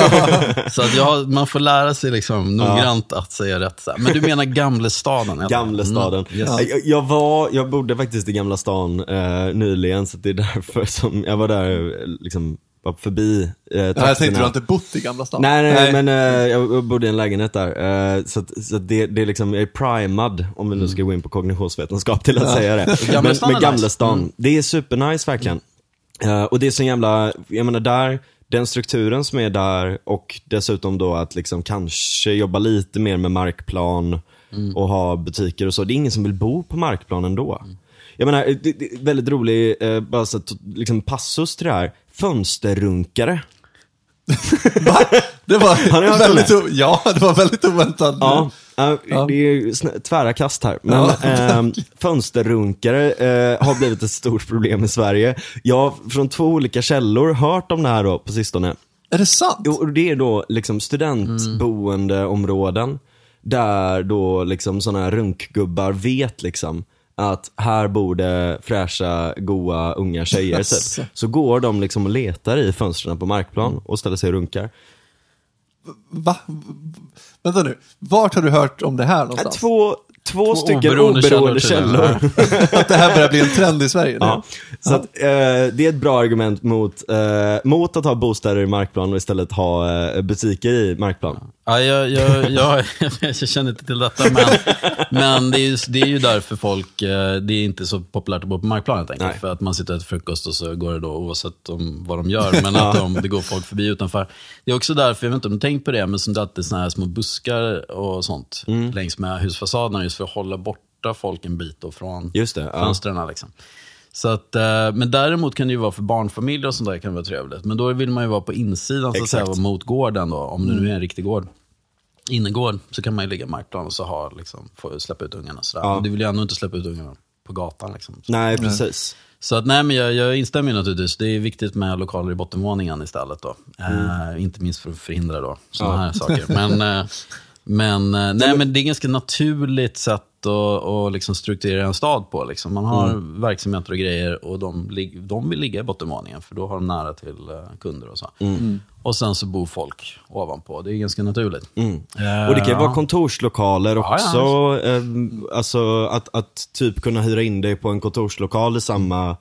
så att jag, man får lära sig liksom noggrant att säga rätt. Så här. Men du menar Gamlestaden? Gamlestaden. Mm, yes. jag, jag, var, jag bodde faktiskt i Gamla stan eh, nyligen, så det är därför som jag var där, eh, liksom, var förbi eh, Ja, jag tänkte du har inte bott i Gamla stan? Nej, nej, men eh, jag bodde i en lägenhet där. Eh, så att, så att det, det är liksom, jag är primad, om vi nu ska gå in på kognitionsvetenskap till att säga det. Gamla men stan är men Gamla nice. stan, det är supernice verkligen. Eh, och det är så jävla, jag menar där, den strukturen som är där och dessutom då att liksom kanske jobba lite mer med markplan och ha butiker och så. Det är ingen som vill bo på markplan ändå. Jag menar, det, det väldigt rolig, eh, bara så att, liksom passus till det här. Fönsterrunkare. Va? Det var väldigt, det? ja, det var väldigt oväntat. Ja, ja, det är tvära kast här. Men Ja. ehm, fönsterrunkare eh, har blivit ett stort problem i Sverige. Jag har från två olika källor hört om det här då på sistone. Är det sant? Jo, och det är då liksom studentboendeområden. Där då liksom sådana här runkgubbar vet liksom att här bor det fräscha, goa, unga tjejer Jaså. typ. Så går de liksom och letar i fönstren på markplan och ställer sig och runkar. Va? Vänta nu, vart har du hört om det här någonstans? Två, två, stycken oberoende oberoende, källor källor. Att det här börjar bli en trend i Sverige nu? Ja. Så att, eh, det är ett bra argument mot, eh, mot att ha bostäder i markplan och istället ha eh, butiker i markplan. Ja, jag, jag, jag, jag känner inte till detta, men, men det, är ju, det är ju därför folk, eh, det är inte så populärt att bo på markplan helt enkelt. Nej. För att man sitter och äter frukost och så går det då oavsett om, vad de gör, men att de, det går folk förbi utanför. Det är också därför, jag vet inte om du tänkt på det, men som det alltid såna här små buskar och sånt Mm. längs med husfasaderna just för att hålla borta folk en bit då från Just det, ja. fönstren. Liksom. Så att, eh, men däremot kan det ju vara för barnfamiljer och sånt där kan det vara trevligt. Men då vill man ju vara på insidan, så att säga, mot gården då, om det nu är en riktig gård. Innergård så kan man ju ligga i markplan och så ha, liksom, få släppa ut ungarna. Sådär. Ja. Men du vill ju ändå inte släppa ut ungarna på gatan. Liksom. Nej, precis. Så att, nej, men jag, jag instämmer naturligtvis. Det är viktigt med lokaler i bottenvåningen istället. Då. Eh, inte minst för att förhindra sådana Ja. här saker. Men, eh, men, eh, nej, men det är ganska naturligt sätt att, att liksom strukturera en stad på. Liksom. Man har verksamheter och grejer och de, de vill ligga i bottenvåningen för då har de nära till eh, kunder och så. Och sen så bor folk ovanpå. Det är ganska naturligt. Mm. Eh, Och det kan ju vara ja. kontorslokaler Ja, också. ja, eh, alltså att, att typ kunna hyra in dig på en kontorslokal i samma,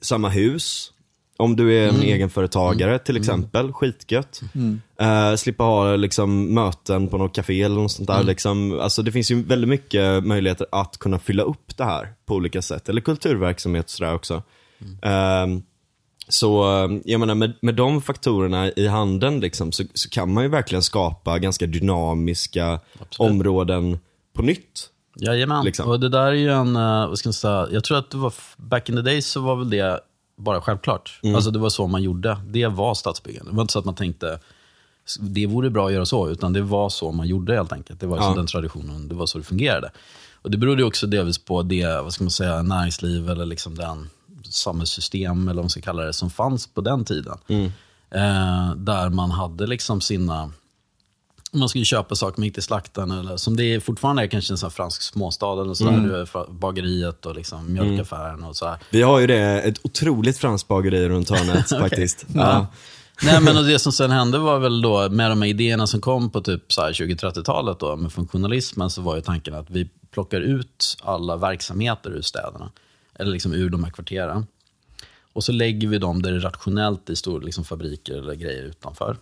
samma hus. Om du är en Mm. egenföretagare till exempel, skitgött. Eh, slippa ha liksom, möten på något café eller något sånt där. Mm. Liksom, alltså, det finns ju väldigt mycket möjligheter att kunna fylla upp det här på olika sätt. Eller kulturverksamhet sådär också. Mm. Eh, så eh, jag menar med, med de faktorerna i handen liksom, så, så kan man ju verkligen skapa ganska dynamiska områden på nytt. Jajamän, Liksom. och det där är ju en, eh, vad ska man säga, jag tror att det var, back in the days så var väl det bara självklart. Mm. Alltså det var så man gjorde, det var stadsbyggande. Det var inte så att man tänkte, det vore bra att göra så, utan det var så man gjorde helt enkelt. Det var Ja. så den traditionen, det var så det fungerade. Och det berodde också delvis på det, vad ska man säga, näringsliv eller liksom den samhällssystem, eller vad man ska kalla det, som fanns på den tiden. Mm. Eh, där man hade liksom sina, man skulle köpa saker, man gick till slakten eller som det är fortfarande är kanske en sån fransk småstad eller sådär, Mm. bageriet och liksom mjölkaffären och så. Vi har ju det, ett otroligt franskt bageri runt hörnet faktiskt. Ja. Nej men och det som sen hände var väl då med de här idéerna som kom på typ så här 20-30-talet då med funktionalismen så var ju tanken att vi plockar ut alla verksamheter ur städerna. Eller liksom ur de här kvarteren. Och så lägger vi dem där det är rationellt i stora liksom, fabriker eller grejer utanför.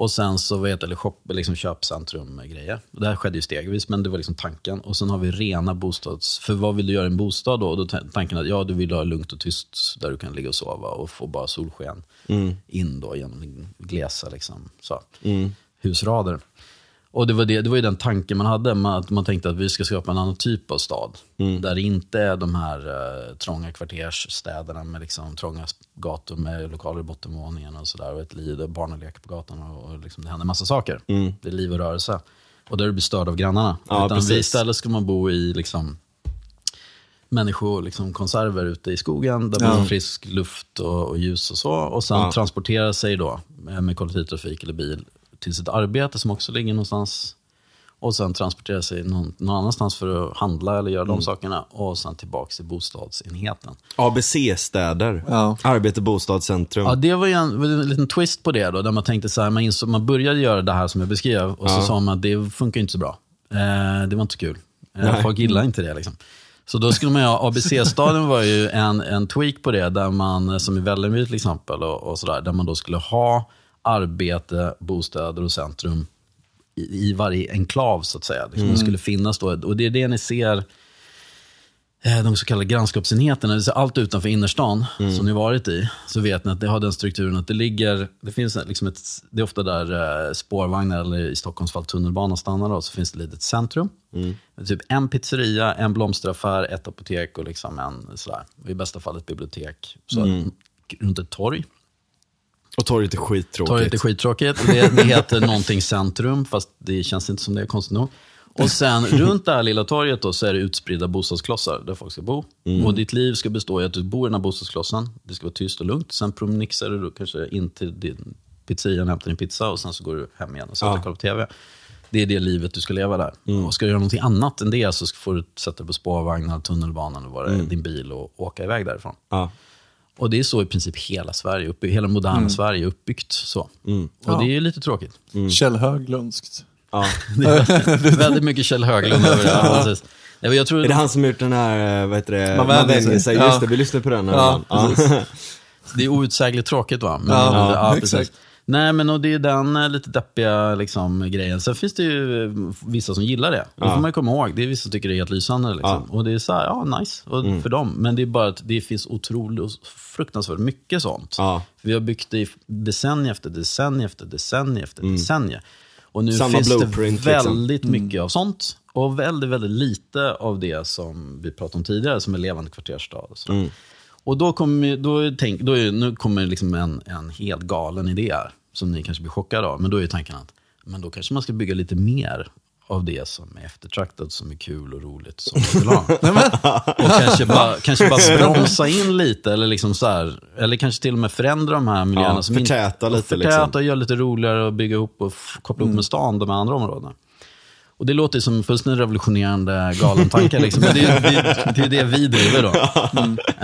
Och sen så eller shop, liksom köpcentrum-grejer. Det här skedde ju stegvis, men det var liksom tanken. Och sen har vi rena bostads... För vad vill du göra i en bostad då? Och då tanken att ja, du vill ha lugnt och tyst där du kan ligga och sova och få bara solsken in då genom glesa liksom, så, husrader. Och det var, det, det var ju den tanken man hade, man, att man tänkte att vi ska skapa en annan typ av stad. Där det inte är de här eh, trånga kvartersstäderna med liksom, trånga gator med lokaler i bottenvåningen och sådär. Och ett liv där barnen leker på gatan och, och liksom, det händer massa saker. Det är liv och rörelse. Och där du blir störd av grannarna. Ja, Utan precis. istället ska man bo i liksom, människokonserver liksom, konserver ute i skogen där man har frisk luft och, och ljus och så. Och sen Ja. transportera sig då med, med kollektivtrafik eller bil till sitt arbete som också ligger någonstans. Och sen transportera sig någon, någon annanstans för att handla eller göra Mm. de sakerna. Och sen tillbaka till bostadsenheten. ABC-städer. Ja. Arbete, bostad, centrum. Ja, det var ju en, en liten twist på det då, där man tänkte så här, man, insåg, man började göra det här som jag beskrev och så Ja. sa man att det funkar inte så bra. Eh, det var inte så kul. Eh, Nej. folk gillar inte det liksom. Så då skulle man ha, ABC-staden var ju en, en tweak på det, där man, som i Vällingby till exempel, och, och sådär, där man då skulle ha arbete, bostäder och centrum i, i varje enklav så att säga. Liksom, Det skulle finnas då, och det är det ni ser eh, de så kallade grannskapsenheterna, allt utanför innerstan som ni varit i, så vet ni att det har den strukturen att det ligger, det finns liksom ett, det är ofta där eh, spårvagnar eller i Stockholms fall tunnelbana stannar då, så finns det ett litet centrum. Typ en pizzeria, en blomsteraffär, ett apotek och liksom en sådär, i bästa fall ett bibliotek. Så runt ett torg. Och torget är skittråkigt. Torget är skittråkigt. och Det, det heter någonting centrum, fast det känns inte som det är konstigt nog. Och sen runt det här lilla torget då, så är det utspridda bostadsklossar där folk ska bo. Och ditt liv ska bestå i att du bor i den här bostadsklossen. Det ska vara tyst och lugnt. Sen promenixar du kanske in till din pizzeria och hämtar din pizza och sen så går du hem igen och sätter Ja. dig och kollar på tv. Det är det livet du ska leva där. Och ska du göra någonting annat än det så får du sätta dig på spårvagnar, tunnelbanan och vara din bil och åka iväg därifrån. Ja. Och det är så i princip hela Sverige, uppby- hela moderna Sverige är uppbyggt så. Och det är ju lite tråkigt. Kjell Höglundskt. Ja. Det är väldigt mycket Kjell Höglund över det. Ja. Nej, men Jag tror Är det han som gjort den här, eh, vad heter det, Man Man vänjer sig. sig? Ja. Just det, vi lyssnade på den. Ja, ja. det är outsägligt tråkigt va? Men, Ja, precis. exakt. Nej men och det är den eh, lite deppiga liksom, grejen. Sen finns det ju eh, vissa som gillar det. Det får man komma ihåg. Det är vissa som tycker det är helt lysande. Liksom. Och det är så här, ja nice och för dem. Men det är bara att det finns otroligt, fruktansvärt mycket sånt. Ja. Vi har byggt det i decennium efter decennium efter decennium efter decennium. Och nu Samma finns det liksom. väldigt mycket av sånt. Och väldigt, väldigt lite av det som vi pratade om tidigare, som är levande kvartersstad. Och. Mm. och då kommer, då tänk, då är, nu kommer liksom en, en helt galen idé här, som ni kanske blir chockade av. Men då är tanken att men då kanske man ska bygga lite mer av det som är eftertraktat, som är kul och roligt, som man vill ha. och kanske bara, kanske bara bromsa in lite, eller, liksom så här, eller kanske till och med förändra de här miljöerna. Ja, som inte- förtäta och lite, Förtäta liksom. göra lite roligare och bygga ihop och koppla Mm. ihop med stan, de andra områdena. Och det låter som fullständigt revolutionerande galen tanke, liksom. men det är, det, det är det vi driver då.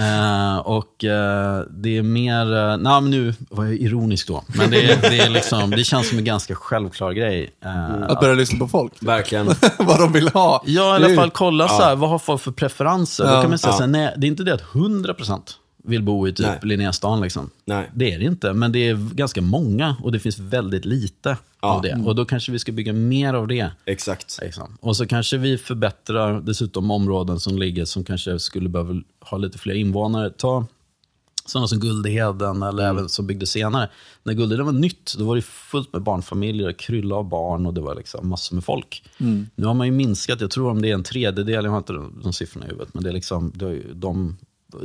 Eh, och eh, det är mer, uh, nej men nu var jag ironisk då, men det, är- det, är liksom, det känns som en ganska självklar grej. Eh, Att börja lyssna på folk. Verkligen. Vad de vill ha. Ja, i alla fall kolla så här, vad har folk för preferenser? Då Ja. kan man säga Ja. så här, nej, det är inte det att 100% vill bo i typ Nej. Linnéstan. Liksom. Nej. Det är det inte, men det är ganska många och det finns väldigt lite Ja. av det. Och då kanske vi ska bygga mer av det. Exakt. Liksom. Och så kanske vi förbättrar dessutom områden som ligger som kanske skulle behöva ha lite fler invånare. Ta sådana som Guldeheden eller Mm. även som byggdes senare. När Guldeheden var nytt, då var det fullt med barnfamiljer, krylla av barn och det var liksom massor med folk. Mm. Nu har man ju minskat, jag tror om det är en tredjedel, jag har inte de, de siffrorna i huvudet, men det är liksom, det de,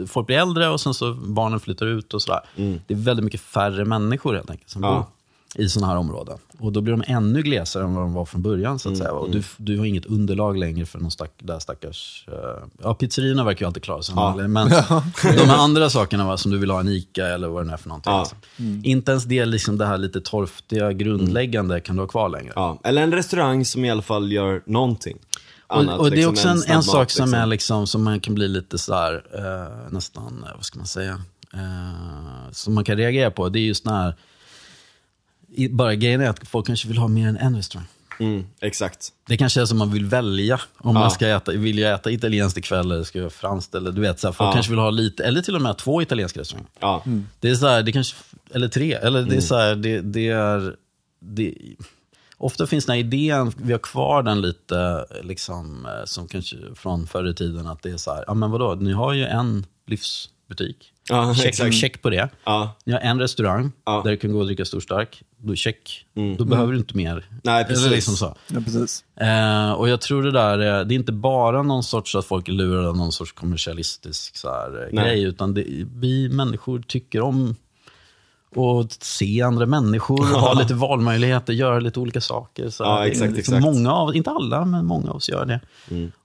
folk blir äldre och sen så barnen flyttar ut och sådär. Det är väldigt mycket färre människor helt enkelt som Mm. Ja. bor i sådana här områden. Och då blir de ännu glesare än vad de var från början. så att Mm, säga. Och du, du har inget underlag längre för någon stack, där stackars... eh, ja, pizzerierna verkar ju alltid klara sig. Ja. Men de här andra sakerna, va, som du vill ha en ICA eller vad det nu är för någonting. Ja. Liksom. Inte ens det, liksom det här lite torftiga, grundläggande kan du ha kvar längre. Ja. Eller en restaurang som i alla fall gör någonting. Annat, och, och det är liksom, också en, en, snabb sak som, liksom. är liksom, som man kan bli lite så här, eh, nästan, eh, vad ska man säga, eh, som man kan reagera på. Det är just när, bara grejen är att folk kanske vill ha mer än en restaurang. Mm, exakt. Det kanske är som man vill välja. Om Ja. man ska äta, vill jag äta italienskt ikväll eller ska jag franskt? Eller, du vet, så här, folk Ja. kanske vill ha lite, eller till och med två italienska restauranger. Ja. Det är så här, det kanske, eller tre, eller Mm. det är så här, det, det är, det, ofta finns den här idén, vi har kvar den lite, liksom, eh, som kanske från förr i tiden, att det är så här, ja men vadå, ni har ju en livsbutik. Ja, check, exakt. check på det. Ja. Ni har en restaurang Ja. Mm. där du kan gå och dricka storstark. Då check. Då behöver du inte mer. Nej, precis. Eller liksom så. Ja, precis. Eh, och jag tror det där, är- det är inte bara någon sorts att folk är lurade av någon sorts kommersialistisk så här, eh, grej, utan det, vi människor tycker om att se andra människor, ha lite valmöjligheter, göra lite olika saker. Så Ja, exakt, liksom exakt. Många av, inte alla, men många av oss gör det.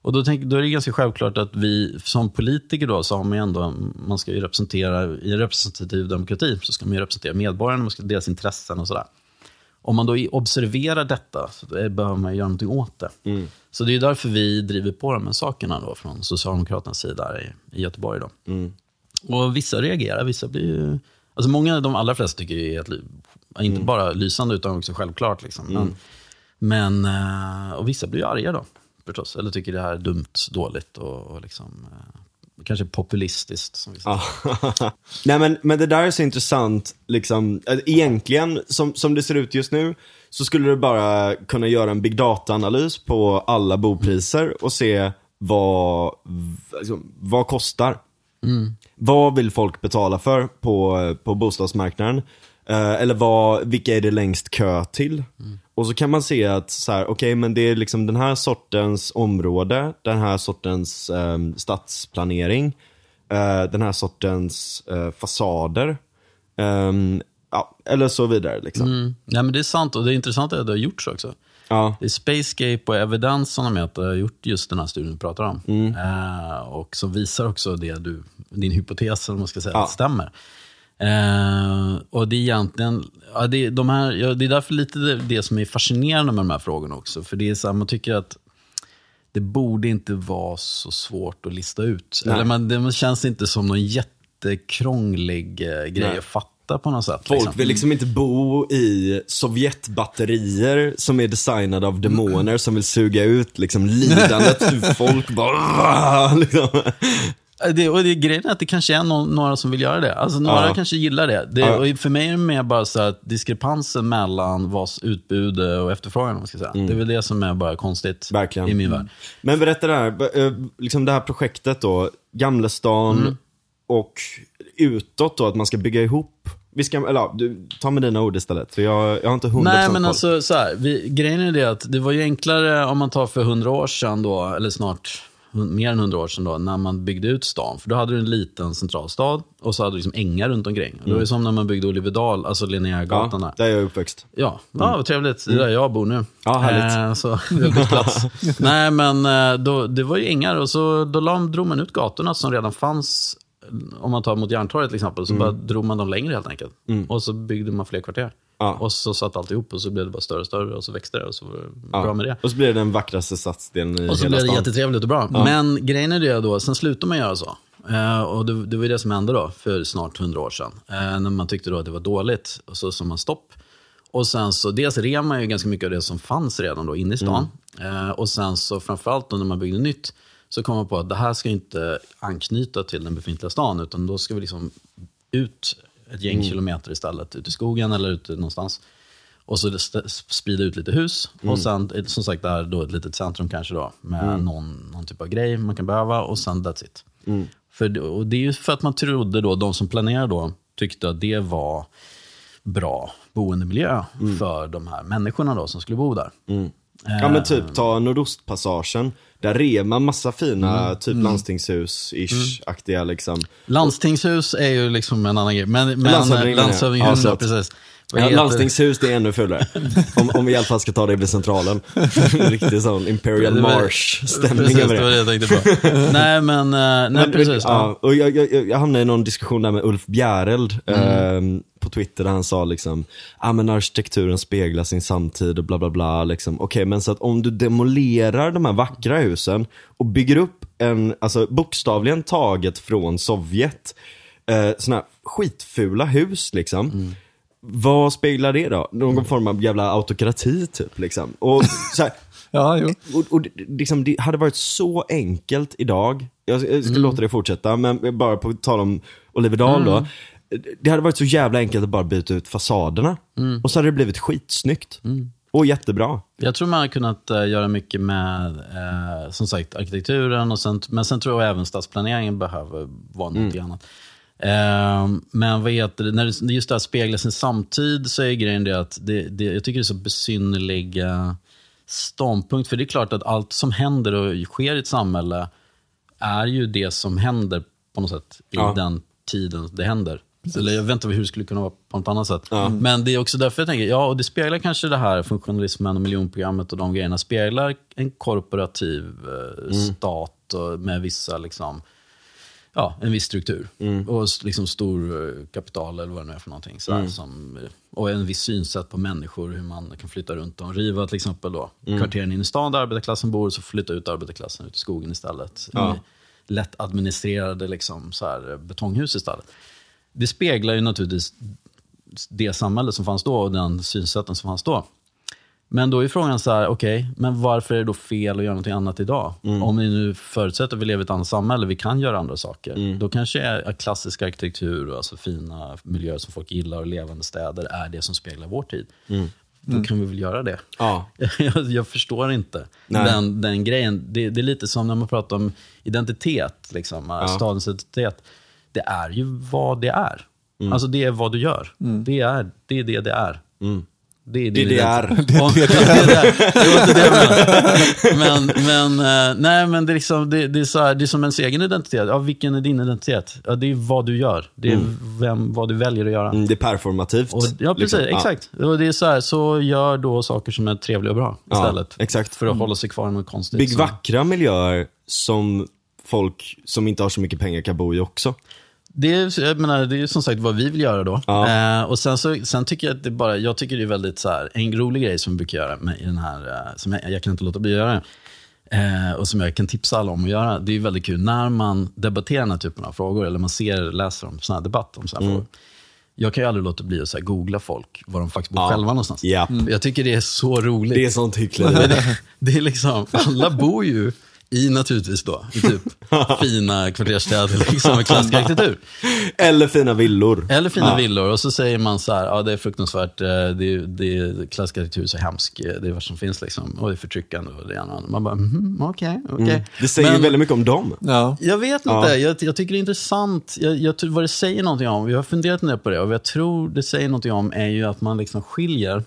Och då, tänk, då är det ganska självklart att vi som politiker då, så har man ju ändå, man ska ju representera, i en representativ demokrati, så ska man ju representera medborgarna, man ska deras intressen och sådär. Om man då observerar detta så behöver man göra någonting åt det. Mm. Så det är därför vi driver på de här sakerna då, från Socialdemokraternas sida i, i Göteborg. Då. Mm. Och vissa reagerar, vissa blir. Alltså många, de allra flesta tycker det helt, ly- inte Mm. bara lysande utan också självklart. Liksom. Men, men, eh, och vissa blir ju arga då, förstås. Eller tycker det här är dumt, dåligt och, och liksom, eh, kanske populistiskt. Som vi säger. Nej men, men det där är så intressant, liksom, egentligen som, som det ser ut just nu så skulle du bara kunna göra en big data-analys på alla bopriser och se vad, liksom, vad kostar. Vad vill folk betala för på, på bostadsmarknaden? Eh, eller vad, vilka är det längst kö till? Och så kan man se att så här, okay, men det är liksom den här sortens område, den här sortens eh, stadsplanering, eh, den här sortens eh, fasader. Ehm, ja, eller så vidare liksom. Mm. Ja, men det är sant och det är intressant att det har gjorts också. Ja, Det är Spacescape och Evidence som de heter, har gjort just den här studien du pratar om. Eh, och som visar också det du, din hypotes, vad man ska säga, Ja. stämmer. Eh, och det är egentligen, ja, det, de här, ja, det är därför lite det, det som är fascinerande med de här frågorna också. För det är så här, man tycker att det borde inte vara så svårt att lista ut. Nej. Eller man, det känns inte som någon jättekrånglig eh, grej Nej. att fatta på något sätt. folk liksom. vill liksom inte bo i Sovjetbatterier som är designade av demoner som vill suga ut liksom lidandet ur folk. Bara, liksom. Det, och det, grejen är att det kanske är någon, några som vill göra det. Alltså några Ja. kanske gillar det. det Ja. och för mig är det mer bara så att diskrepansen mellan vad utbud och efterfrågan, man ska säga. Det är väl det som är bara konstigt Mm. Verkligen. i min värld. Men berätta det här, eh, liksom det här projektet då, Gamlestan Mm. Och utåt då, att man ska bygga ihop vi ska, eller ja, du, ta med dina ord istället. För jag, jag har inte 100% Nej, men koll. alltså så här, vi, grejen är det att det var ju enklare om man tar för hundra år sedan då, eller snart mer än hundra år sedan då, när man byggde ut stan. För då hade du en liten centralstad och så hade du liksom ängar runt omkring. Det var ju som när man byggde Olivedal, alltså Linnégatan ja, där. där är jag uppväxt. Ja, ja vad trevligt. Det är där jag bor nu. Ja, härligt. Eh, så plats. Nej, men eh, då, det var ju ängar och så då drog man ut gatorna som redan fanns. Om man tar mot Järntorget till exempel, så bara drog man dem längre helt enkelt. Och så byggde man fler kvarter. Ja. Och så satt alltihop och så blev det bara större och större och så växte det och så var det Ja. bra med det. Och så blir det den vackraste stadsdelen i Och så hela blev det stan. jättetrevligt och bra. Men grejen är det då, sen slutade man göra så. Eh, och det, det var det som hände då, för snart hundra år sedan. Eh, när man tyckte då att det var dåligt, och så sa man stopp. Och sen så, dels rev man ju ganska mycket av det som fanns redan då inne i stan. Eh, och sen så framförallt då när man byggde nytt, så kom man på att det här ska inte anknyta till den befintliga stan, utan då ska vi liksom ut ett gäng kilometer istället, ut i skogen eller ute någonstans. Och så sprida ut lite hus. Och sen, som sagt, där då ett litet centrum kanske då. Med någon, någon typ av grej man kan behöva och sen that's it. För, det- och det är ju för att man trodde då, de som planerade då, tyckte att det var bra boendemiljö för de här människorna då som skulle bo där. Ja men typ ta Nordostpassagen. Där rev massa fina typ landstingshus-ish-aktiga liksom. Landstingshus är ju liksom en annan grej. Men, men Landshövdingen, ja. precis. Ja, landstingshus det är ännu fulare. om, om vi i alla fall ska ta det vid centralen. Riktig sån Imperial Marsh-stämning över det var det. jag tänkte på. nej, men, eh, nej, Men, precis. Ja. och jag, jag, jag hamnade i någon diskussion där med Ulf Bjäreld Mm. eh, på Twitter där han sa liksom, ah, men arkitekturen speglar sin samtid och bla bla bla. Liksom. Okej, men så att om du demolerar de här vackra husen och bygger upp en, alltså bokstavligen taget från Sovjet, eh, såna här skitfula hus liksom. Mm. Vad speglar det då? Någon form av jävla autokrati typ liksom. Och så här, Ja, jo. och, och liksom, det hade varit så enkelt idag, jag jag Mm. ska låta det fortsätta, men bara på tal om Olivedal Mm. då. Det hade varit så jävla enkelt att bara byta ut fasaderna. Mm. Och så hade det blivit skitsnyggt. Och jättebra. Jag tror man har kunnat eh, göra mycket med, eh, som sagt, arkitekturen. Och sen, men sen tror jag även stadsplaneringen behöver vara något annat. Eh, men vad heter det, när det, just det här speglar sin samtid så är grejen det att det, det, jag tycker det är så besynnerliga ståndpunkt. För det är klart att allt som händer och sker i ett samhälle är ju det som händer på något sätt i Ja. den tiden det händer. Eller jag vet inte hur det skulle kunna vara på något annat sätt. Men det är också därför jag tänker, ja, och det speglar kanske det här funktionalismen och miljonprogrammet och de grejerna. Speglar en korporativ eh, stat och med vissa, liksom, ja, en viss struktur. Och s- liksom stor eh, kapital eller vad det nu är för någonting. Sådär, som, eh, och en viss synsätt på människor, hur man kan flytta runt och riva till exempel då. kvarteren in i stan där arbetarklassen bor, så flytta ut arbetarklassen ut i skogen istället. Ja. Lätt administrerade liksom, så här, eh, betonghus istället. Det speglar ju naturligtvis det samhälle som fanns då och den synsätten som fanns då. Men då är frågan så här, okej, men varför är det då fel att göra något annat idag? Om vi nu förutsätter att vi lever i ett annat samhälle, vi kan göra andra saker. Då kanske är klassisk arkitektur, och alltså fina miljöer som folk gillar och levande städer är det som speglar vår tid. Då kan vi väl göra det. Ja. jag, jag förstår inte Nej. den, den grejen. Det, det är lite som när man pratar om identitet, liksom, stadens identitet. Det är ju vad det är. Mm. Alltså det är vad du gör. Det, är, det är det det är. Det är Det din det är. identitet. Ja, det var inte det jag. Men, men, eh, nej, men det, är liksom, det, det, är så här, det är som ens egen identitet. Ja, vilken är din identitet? Ja, det är vad du gör. Det är vem, vad du väljer att göra. Mm, det är performativt. Och, ja, precis. liksom. Ja. Exakt. Och det är så här, så gör då saker som är trevliga och bra Ja, istället. exakt. För att hålla sig kvar i något konstigt. Bygg vackra miljöer som folk som inte har så mycket pengar kan bo i också. Det är, jag menar, det är som sagt vad vi vill göra då. Ja. Eh, och sen, så, sen tycker jag att det bara, jag tycker det är väldigt så här, en rolig grej som vi brukar göra med, i den här, eh, som jag, jag kan inte låta bli att göra. Eh, och som jag kan tipsa alla om att göra. Det är väldigt kul när man debatterar den här typen av frågor, eller man ser, läser om sådana här debatt om sådana här frågor. Jag kan ju aldrig låta bli att så googla folk, var de faktiskt bor Ja. själva någonstans. Japp. Jag tycker det är så roligt. Det är sånt hyckleri. Det, det är liksom, alla bor ju I naturligtvis då, i typ fina kvartersstäder liksom, med klassisk arkitektur. Eller fina villor. Eller fina Ja. villor och så säger man så här, ja det är fruktansvärt, eh, det, är- det, är- klassisk arkitektur är så hemsk, eh, det är vad som finns liksom. Och det är förtryckande och det ena och andra. Man bara, mhm, okej, okej. Det säger Men- väldigt mycket om dem. Ja. Jag vet inte, Ja. jag, jag tycker det är intressant. Jag, jag tror vad det säger någonting om, jag har funderat en del på det, och vad jag tror det säger någonting om är ju att man liksom skiljer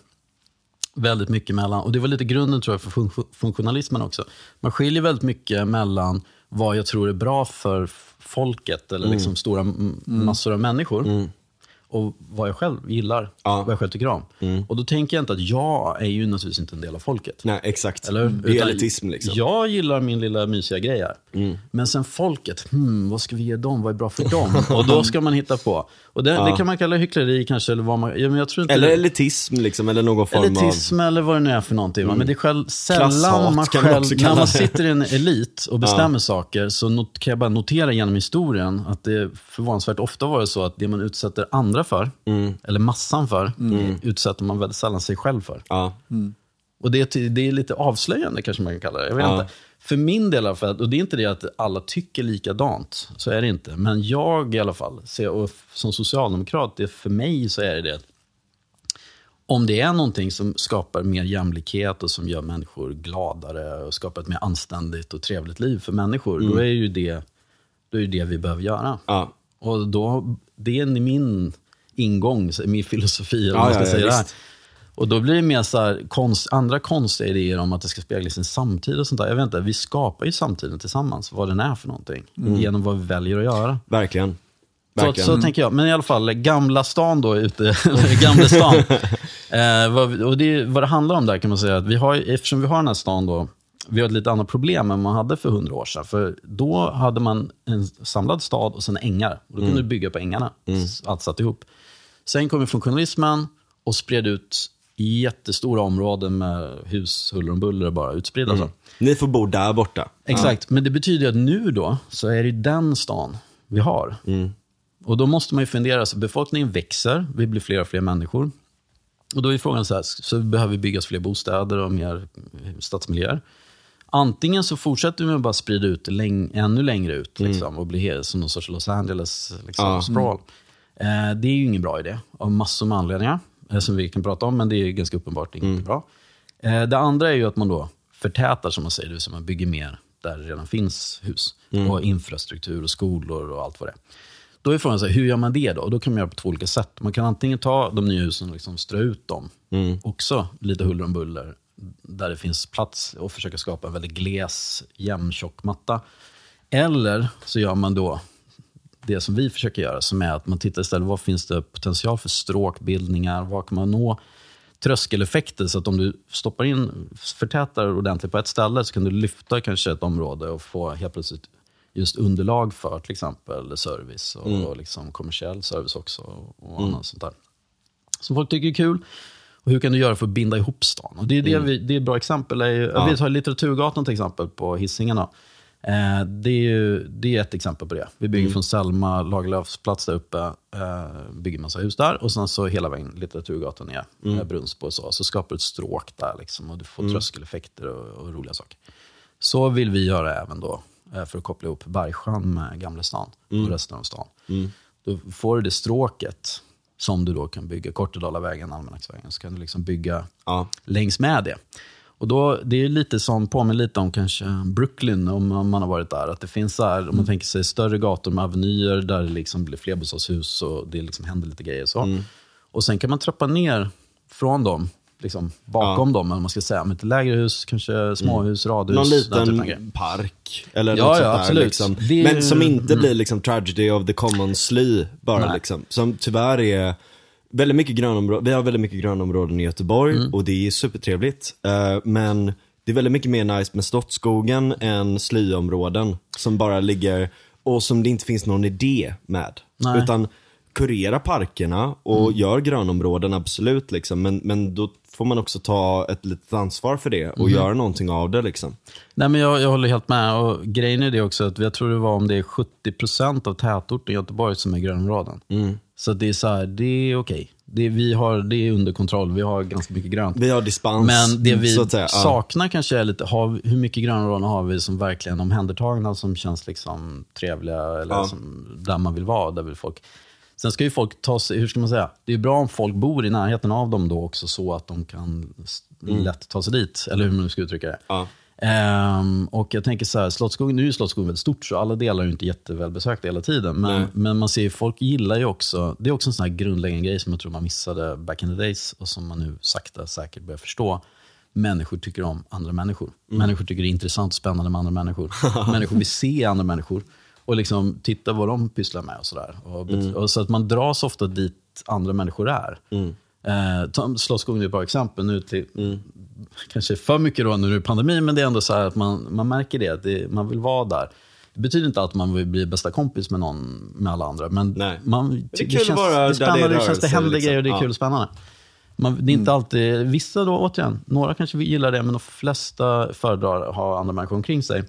väldigt mycket mellan, och det var lite grunden tror jag för fun funktionalismen också. Man skiljer väldigt mycket mellan vad jag tror är bra för folket, eller liksom stora m- massor av människor. Och vad jag själv gillar, Ja. vad jag själv tycker om. Och då tänker jag inte att jag är ju naturligtvis inte en del av folket. Nej, exakt. Eller? Det är elitism liksom. Jag gillar min lilla mysiga grej här. Men sen folket, hmm, vad ska vi ge dem? Vad är bra för dem? och då ska man hitta på. Och det, det kan man kalla hyckleri kanske, eller vad man... Ja, men jag tror inte Eller det- elitism liksom, eller någon form elitism eller vad det nu är för någonting. va? Men det är själv, sällan Klasshat man man själv, också när man sitter i en elit och bestämmer saker, så not, kan jag bara notera genom historien att det förvånansvärt ofta var det så att det man utsätter andra för, Mm. eller massan för, det utsätter man väldigt sällan sig själv för. Ja. Och det, är- det är lite avslöjande kanske man kan kalla det. Jag vet Ja. inte. För min del i alla fall, och det är inte det att alla tycker likadant, så är det inte. Men jag i alla fall, och som socialdemokrat, det, för mig så är det det att om det är någonting som skapar mer jämlikhet och som gör människor gladare och skapar ett mer anständigt och trevligt liv för människor, Mm. då är ju det, då är det det vi behöver göra. Ja. Och då, det är min ingång, så- min filosofi, eller Ja, man ska ja, ja, säga visst. Och då blir det mer så här, konst, andra konstiga idéer om att det ska spegla sin samtid och sånt där. Jag vet inte, vi skapar ju samtiden tillsammans, vad den är för någonting. Genom vad vi väljer att göra. Verkligen. Så, Verkligen. så tänker jag. Men i alla fall, Gamla stan då, ute, Gamla stan. eh, vad, och det, vad det handlar om där kan man säga, att vi har, eftersom vi har den här stan då, vi har ett lite annat problem än man hade för hundra år sedan. För då hade man en samlad stad och sen ängar. Och då kunde du bygga på ängarna, allt satt ihop. Sen kom ju funktionalismen och spred ut jättestora områden med hus, huller om buller bara utspridda. så. Ni får bo där borta. Exakt, men det betyder att nu då, så är det den stan vi har. Och då måste man ju fundera, så befolkningen växer, vi blir fler och fler människor. Och då är frågan så här, så behöver vi byggas fler bostäder och mer stadsmiljöer. Antingen så fortsätter vi med att bara sprida ut läng- ännu längre ut liksom, och bli som någon sorts Los Angeles liksom, Ja. sprawl. Eh, det är ju ingen bra idé av massor med anledningar eh, som vi kan prata om, men det är ganska uppenbart inte bra. Eh, det andra är ju att man då förtätar, som man säger, det vill säga man bygger mer där det redan finns hus. Och infrastruktur och skolor och allt vad det är. Då är frågan, så här, hur gör man det då? Och då kan man göra på två olika sätt. Man kan antingen ta de nya husen och liksom strö ut dem, också lite huller om buller, där det finns plats och försöka skapa en väldigt gles, jämn, tjock matta. Eller så gör man då det som vi försöker göra, som är att man tittar istället, vad finns det potential för stråkbildningar? Var kan man nå tröskeleffekter? Så att om du stoppar in, förtätar ordentligt på ett ställe så kan du lyfta kanske ett område och få helt plötsligt just underlag för till exempel service och, och liksom kommersiell service också. Och, och annat sånt där. Som folk tycker är kul. Och hur kan du göra för att binda ihop stan? Och det, är det, vi, det är ett bra exempel. Är ju, Vi tar Litteraturgatan till exempel på Hisingen. Eh, det, är ju, det är ett exempel på det. Vi bygger från Selma, Lagerlöfs plats där uppe, eh, bygger massa hus där och sen så hela vägen Litteraturgatan ner, mm. Brunnsbo och så. Så skapar du ett stråk där liksom, och du får tröskeleffekter och, och roliga saker. Så vill vi göra även då, eh, för att koppla ihop Bergsjön med Gamla stan och resten av stan. Då får du det stråket som du då kan bygga, Kortedalavägen, Almanacksvägen, så kan du liksom bygga Ja. längs med det. Och då, det är lite som, påminner lite om kanske Brooklyn, om man har varit där. Att det finns så här, om man tänker sig större gator med avenyer där det liksom blir flerbostadshus och det liksom händer lite grejer. Så. Och sen kan man trappa ner från dem, liksom bakom dem, eller man ska säga. Med ett lägre hus, kanske småhus, radhus. Någon liten park. Eller Ja, något ja, sånt där, absolut. Liksom. Det är- mm. Men som inte blir liksom tragedy of the common sly bara Nej. liksom. Som tyvärr är väldigt mycket grönområden. Vi har väldigt mycket grönområden i Göteborg Mm. och det är supertrevligt. Eh, men det är väldigt mycket mer nice med Slottsskogen än slyområden som bara ligger och som det inte finns någon idé med. Nej. Utan kurera parkerna och gör grönområden absolut liksom. Men, men då får man också ta ett litet ansvar för det och göra någonting av det liksom. Nej, men jag, jag håller helt med. Och grejen är det också att jag tror det var om det är 70% av tätorten i Göteborg som är grönområden. Så det är så här, det är okej. Det, vi har, det är under kontroll, vi har ganska mycket grönt. Vi har dispens, Men det vi säga. Ja. saknar kanske är lite, har, hur mycket gröna områden har vi som verkligen omhändertagna, som känns liksom trevliga, eller Ja. som, där man vill vara, där vill folk. Sen ska ju folk ta sig, hur ska man säga, det är bra om folk bor i närheten av dem då också så att de kan s- lätt ta sig dit, eller hur man nu ska uttrycka det. Ja. Ehm, och jag tänker så här, Slottsskogen, nu är Slottsskogen väldigt stort så alla delar är ju inte jättevälbesökta hela tiden. Men, men man ser ju, folk gillar ju också, det är också en sån här grundläggande grej som jag tror man missade back in the days och som man nu sakta säkert börjar förstå. Människor tycker om andra människor. Människor tycker det är intressant och spännande med andra människor. människor vill se andra människor och liksom titta vad de pysslar med och sådär. Och, bet- och så att man dras ofta dit andra människor är. Eh, ta- Slottsskogen är ett bra exempel. Nu till, Kanske för mycket då när det är pandemi, men det är ändå så här att man, man märker det, att det, man vill vara där. Det betyder inte att man vill bli bästa kompis med någon, med alla andra. Men Nej. man, det är kul att vara det där det spännande, det, känns, det händer liksom. grejer och det är Ja. kul och spännande. Man, det är inte alltid, vissa då återigen, några kanske gillar det, men de flesta föredrar att ha andra människor omkring sig.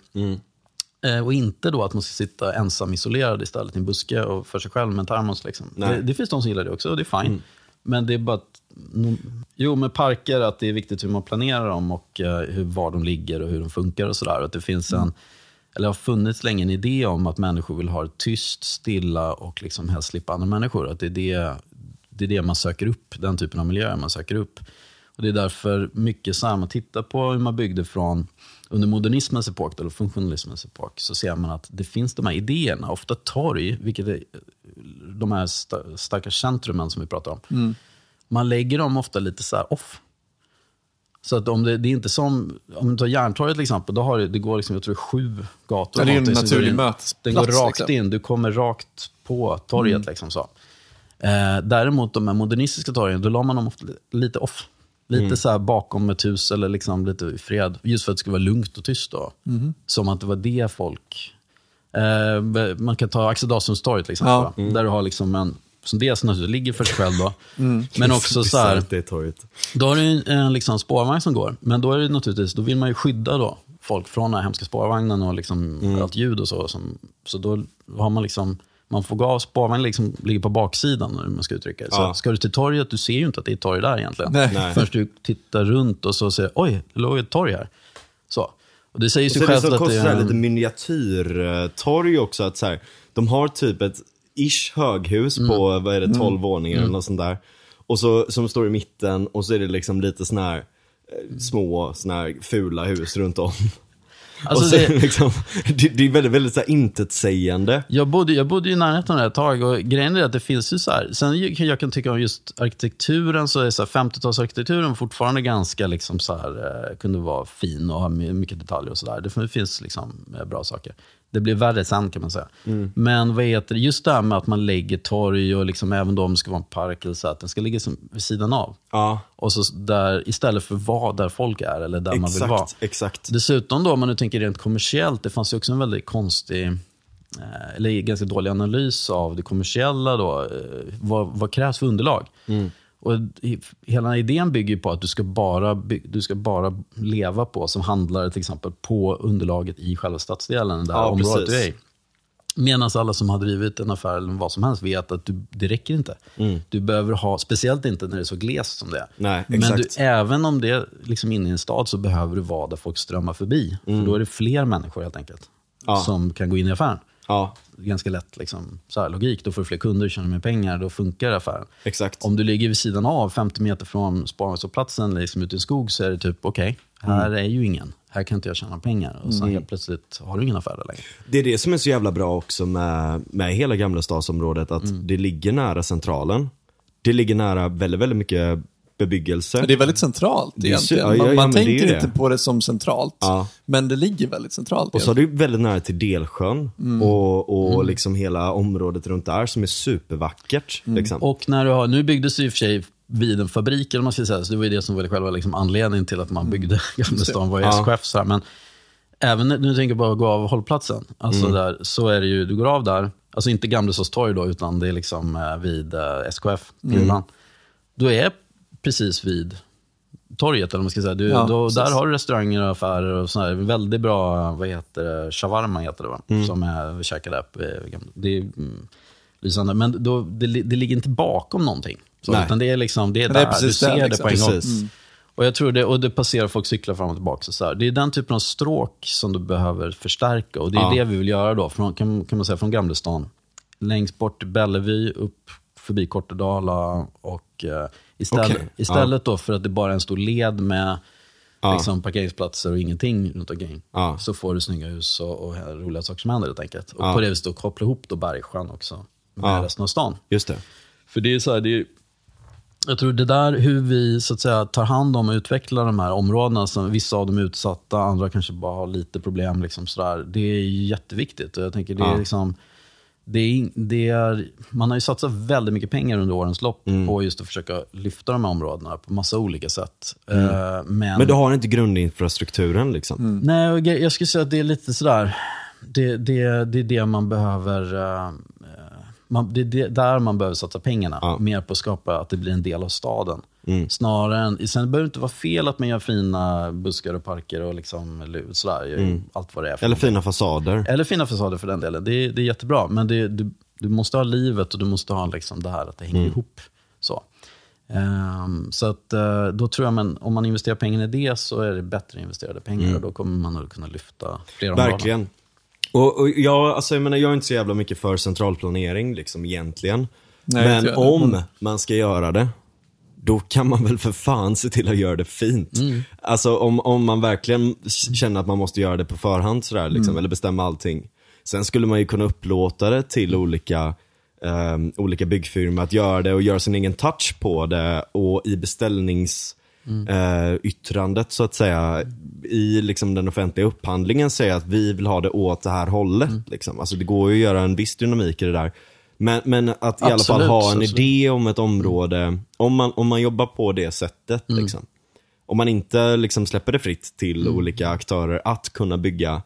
Eh, och inte då att man ska sitta ensam isolerad istället i en buske och för sig själv med en termos. Liksom. Det, det finns de som gillar det också och det är fine. Men det är bara att, jo med parker, att det är viktigt hur man planerar dem och eh, hur, var de ligger och hur de funkar och sådär. Att det finns en, eller har funnits länge en idé om att människor vill ha det tyst, stilla och liksom helst slippa andra människor. Att det är det, det är det man söker upp, den typen av miljöer man söker upp. Och Det är därför mycket så här, man tittar på hur man byggde från under modernismens epok, eller funktionalismens epok, så ser man att det finns de här idéerna, ofta torg, vilket är de här sta- starka centrumen som vi pratar om. Man lägger dem ofta lite så här off. Så att om det, det är inte som, om du tar Järntorget till exempel, då har det, det går liksom, jag tror sju gator. Det är en naturlig mötesplats, Den går rakt liksom. in, du kommer rakt på torget. Liksom så. Eh, däremot de här modernistiska torgen, då la man dem ofta li- lite off. Lite så här bakom ett hus eller liksom lite i fred. Just för att det skulle vara lugnt och tyst då. Som att det var det folk... Eh, man kan ta Axel Dahlströms torg till exempel. Ja. va? Där du har liksom en, som dels naturligtvis ligger för sig själv då. Men också så här, då har du en, liksom spårvagn som går. Men då är det naturligtvis, då vill man ju skydda då folk från den här hemska spårvagnen och liksom allt ljud och så. Som, så då har man liksom, man får gå av spårvagnen liksom, ligger på baksidan, hur man ska uttrycka det. Så Ja. ska du till torget, du ser ju inte att det är ett torg där egentligen. Nej. Först du tittar runt och så ser oj, det låg ett torg här. Så. Och det säger Och sig så är det självt så att det konstigt, är... lite miniatyrtorg också. Att så här, de har typ ett ish höghus på, Mm. vad är det, 12 våningar eller något sånt där. Och så, som står i mitten och så är det liksom lite såna här eh, små, såna här fula hus runt om. Alltså, och så, det- liksom, det, det är väldigt, väldigt så här intetsägande. Jag bodde, jag bodde i närheten av det ett tag och grejen är att det finns ju så här. Sen kan jag kan tycka om just arkitekturen så är så här 50-talsarkitekturen fortfarande ganska liksom så här, eh, kunde vara fin och ha my- mycket detaljer och sådär. Det finns liksom eh, bra saker. Det blir värre sen kan man säga. Men vad heter det, just det här med att man lägger torg och liksom även då om det ska vara en park eller så, att den ska ligga som vid sidan av. Ja, Och så där, istället för vara där folk är eller där man vill vara. exakt, exakt. Dessutom då, om man nu tänker rent kommersiellt, det fanns ju också en väldigt konstig, eh, eller ganska dålig analys av det kommersiella. Då, eh, vad, vad krävs för underlag? Och hela idén bygger på att du ska, bara du ska bara leva på, som handlare till exempel, på underlaget i själva stadsdelen, det här Ja, området precis. du är i. Medan alla som har drivit en affär eller vad som helst vet att du, det räcker inte. Du behöver ha, speciellt inte när det är så glest som det är. Nej, Men du, även om det är liksom inne i en stad så behöver du vara där folk strömmar förbi. För då är det fler människor helt enkelt Ja. som kan gå in i affären. Ja, Ganska lätt liksom, så här, logik. Då får du fler kunder, tjänar mer pengar, då funkar affären. exakt. Om du ligger vid sidan av, 50 meter från spårvagnshållplatsen, liksom ute i en skog, så är det typ, okej, här Mm. är ju ingen. Här kan inte jag tjäna pengar. Och sen helt plötsligt har du ingen affär där längre. Det är det som är så jävla bra också med, med hela gamla stadsområdet, att Mm. det ligger nära centralen. Det ligger nära väldigt, väldigt mycket bebyggelse. Men Det är väldigt centralt egentligen. ja, ja, man ja, man tänker inte det. på det som centralt, Ja. men det ligger väldigt centralt. Och så har du väldigt nära till Delsjön Mm. och, och liksom hela området runt där som är supervackert. Liksom. Mm. Och när du har, nu byggdes det i och för sig vid en fabrik, eller man ska säga, så det var ju det som var själva liksom anledningen till att man byggde Gamlestan, var ju Ja. SKF. Så här. Men även när du tänker bara gå av hållplatsen, alltså där, så är det ju, du går av där, alltså inte Gamlestans torg då, utan det är liksom eh, vid eh, SKF, Gruvan. Då är precis vid torget, eller man ska säga. Du, Ja, då, där har du restauranger och affärer och sådär. Väldigt bra, vad heter det, shawarma heter det va? Som är, vi käkade upp. eh, Det är, mm, lysande. Men då, det, det ligger inte bakom någonting. Så, utan det är liksom, det är Men det är där, du ser där, det liksom. på en gång. Precis. Och jag tror det, och det passerar folk cyklar fram och tillbaka. Så här. Det är den typen av stråk som du behöver förstärka. Och det är Ja. det vi vill göra då, från, kan, kan man säga, från Gamlestan. Längst bort Bellevue, upp förbi Kortedala. Och eh, istället, Okej. istället då för att det bara är en stor led med Ja. liksom, parkeringsplatser och ingenting runt omkring. Ja. Så får du snygga hus och, och roliga saker som händer helt enkelt. Och Ja. på det viset då koppla ihop då Bergsjön också med Ja. resten av stan. Just det. För det är så här, det är, jag tror det där hur vi så att säga, tar hand om och utvecklar de här områdena, som vissa av dem är utsatta, andra kanske bara har lite problem. Liksom sådär. Det är jätteviktigt. Och jag tänker det är Ja. liksom, det är, det är, man har ju satsat väldigt mycket pengar under årens lopp Mm. på just att försöka lyfta de här områdena på massa olika sätt. Mm. Eh, men, Men du har inte grundinfrastrukturen liksom? Nej, och gre- jag skulle säga att det är lite sådär, det, det, det är det man behöver, eh, eh, man, det är där man behöver satsa pengarna. Ja. Mer på att skapa att det blir en del av staden. Mm. Snarare än, sen behöver det inte vara fel att man gör fina buskar och parker och liksom, eller sådär, allt vad det är. För Eller fina fasader? eller fina fasader för den delen. Det är, det är jättebra, men det, du, du måste ha livet och du måste ha liksom det här att det hänger Mm. ihop. Så. Ehm, så att, eh, då tror jag, men, om man investerar pengar i det så är det bättre investerade pengar och då kommer man att kunna lyfta fler områden. Mm. Verkligen. Och, och jag, alltså, jag, menar, jag är inte så jävla mycket för centralplanering liksom, egentligen. Nej, Men om man ska göra det, då kan man väl för fan se till att göra det fint. Alltså om, om man verkligen känner att man måste göra det på förhand sådär, liksom, eller bestämma allting. Sen skulle man ju kunna upplåta det till olika, ehm, olika byggfirmor att göra det och göra sin egen touch på det och i beställnings eh, yttrandet så att säga i liksom den offentliga upphandlingen säga att vi vill ha det åt det här hållet. Liksom. Alltså det går ju att göra en viss dynamik i det där. Men, men att i alla fall Absolut, ha en absolut. idé om ett område, om man, om man jobbar på det sättet. Liksom. Om man inte liksom släpper det fritt till olika aktörer att kunna bygga,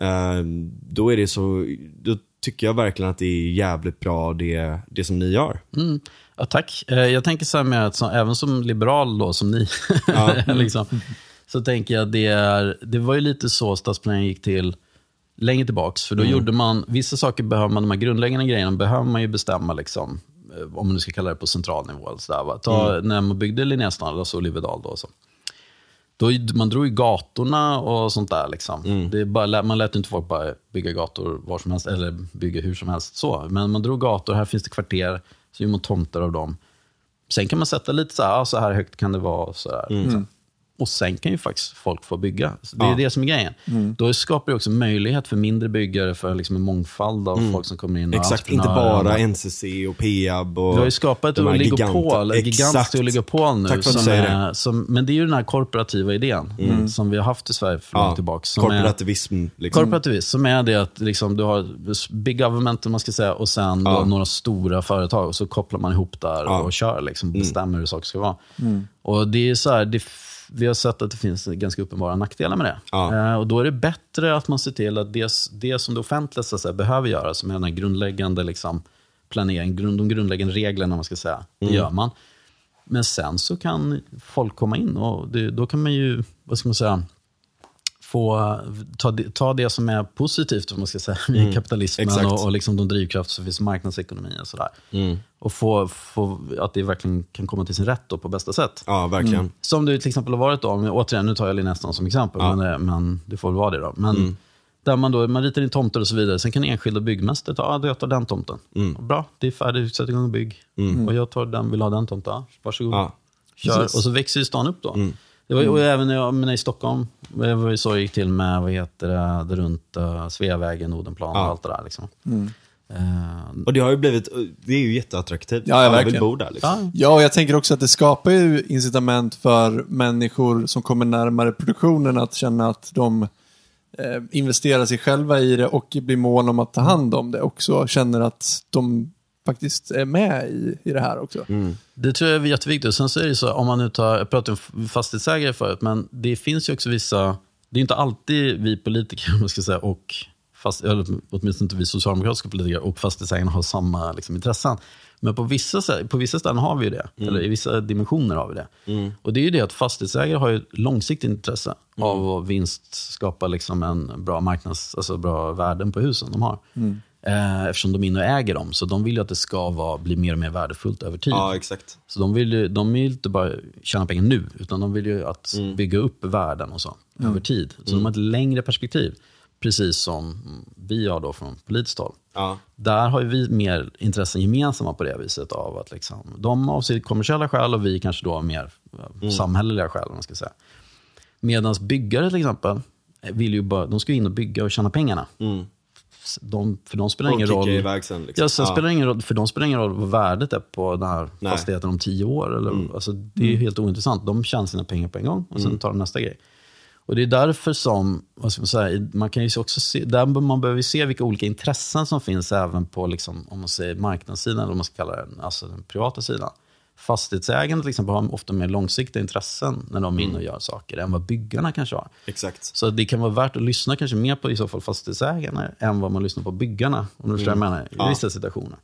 eh, då är det så, då tycker jag verkligen att det är jävligt bra det, det som ni gör. Mm. Ja, tack. Eh, Jag tänker så här med att så, även som liberal då, som ni, liksom, så tänker jag att det, är, det var ju lite så stadsplaneringen gick till längre tillbaks. För då gjorde man, vissa saker behöver man, de här grundläggande grejerna behöver man ju bestämma, liksom, eh, om man nu ska kalla det på central nivå. Eller så där, va? Ta, När man byggde Linnéstan, alltså Olivedal då, så. Då, man drog ju gatorna och sånt där. Liksom. Det är bara, man lät inte folk bara bygga gator var som helst, eller bygga hur som helst. så. Men man drog gator, här finns det kvarter, så gör man tomter av dem. Sen kan man sätta lite så här, ja, så här högt kan det vara. Så där, liksom. Och sen kan ju faktiskt folk få bygga. Så det är Ja. det som är grejen. Då skapar det också möjlighet för mindre byggare, för liksom en mångfald av folk som kommer in. Exakt, inte bara. NCC och Peab och Vi har ju skapat ett oligopol, ett gigant- gigantiskt oligopol nu. Tack för att du säger är, som, men det är ju den här korporativa idén som vi har haft i Sverige för långt tillbaka. Som är, korporativism. Liksom. korporativism, som är det att liksom, du har big government man ska säga, och sen Ja. några stora företag. Och så kopplar man ihop där Ja. och kör, liksom, bestämmer hur saker ska vara. Och det är så här, det, vi har sett att det finns ganska uppenbara nackdelar med det. Ja. Eh, och då är det bättre att man ser till att det, det som det offentliga så säga, behöver göra, som är den här grundläggande liksom, planering, grund, de grundläggande reglerna, man ska säga, det gör man. Men sen så kan folk komma in och det, då kan man ju, vad ska man säga, få ta, ta det som är positivt om man ska säga, i kapitalismen exakt. och, och liksom de drivkrafter som finns i marknadsekonomi och sådär. Och få, få, att det verkligen kan komma till sin rätt då på bästa sätt. Ja, verkligen. Som det till exempel har varit då, men återigen nu tar jag Linnéstan som exempel, Ja. men, det- men det får väl vara det då. Men där man då, man ritar in tomter och så vidare, sen kan enskilda byggmästare ta, ah, jag tar den tomten. Bra, det är färdigt, sätt igång och bygg. Och jag tar den, vill ha den tomten, varsågod. Ja. Kör. Precis. Och så växer ju stan upp då. Det var, och även när jag men i Stockholm, det var ju så det gick till med, vad heter det, runt uh, Sveavägen, Odenplan och Ja. allt det där. Liksom. Eh, Och det har ju blivit, det är ju jätteattraktivt. Ja, ja, Alla vill verkligen. bo där liksom. ja, Ja, och jag tänker också att det skapar ju incitament för människor som kommer närmare produktionen att känna att de eh, investerar sig själva i det och blir mån om att ta hand om det också. Känner att de faktiskt är med i, i det här också. Det tror jag är jätteviktigt. Sen så är det så, om man nu tar, jag pratade om fastighetsägare förut, men det finns ju också vissa, det är inte alltid vi politiker, man ska säga, och fast, eller åtminstone inte vi socialdemokratiska politiker och fastighetsägarna har samma liksom, intressen. Men på vissa, på vissa ställen har vi det, eller i vissa dimensioner har vi det. Och det är ju det att fastighetsägare har ett långsiktigt intresse av att vinst skapa liksom en bra marknads, alltså bra värden på husen de har. Eh, eftersom de är inne och äger dem. Så de vill ju att det ska vara, bli mer och mer värdefullt över tid. Ja, exakt. Så de vill ju de vill inte bara tjäna pengar nu, utan de vill ju att bygga upp värden och så, över tid. Så de har ett längre perspektiv. Precis som vi har då från politiskt håll. Ja. Där har ju vi mer intressen gemensamma på det viset. av att liksom, De av sitt kommersiella skäl och vi kanske då har mer eh, samhälleliga skäl. Man ska säga. Medan byggare till exempel, eh, vill ju bara, de ska ju in och bygga och tjäna pengarna. De, för de spelar Och ingen roll. iväg sen, liksom. Ja, sen Ja. spelar ingen roll, för de spelar ingen roll vad värdet är på den här Nej. Mm. fastigheten om tio år. Eller, alltså, det är ju helt ointressant. De tjänar sina pengar på en gång och sen tar de nästa grej. Och Det är därför som, vad ska man säga, man kan ju också se, där man behöver se vilka olika intressen som finns även på liksom, om man säger marknadssidan, eller vad man ska kalla det, alltså den privata sidan. Fastighetsägarna till exempel har ofta mer långsiktiga intressen när de är Mm. inne och gör saker än vad byggarna kanske har. Exakt. Så det kan vara värt att lyssna kanske mer på i så fall fastighetsägarna än vad man lyssnar på byggarna. Om du förstår vad jag menar, i Ja. vissa situationer.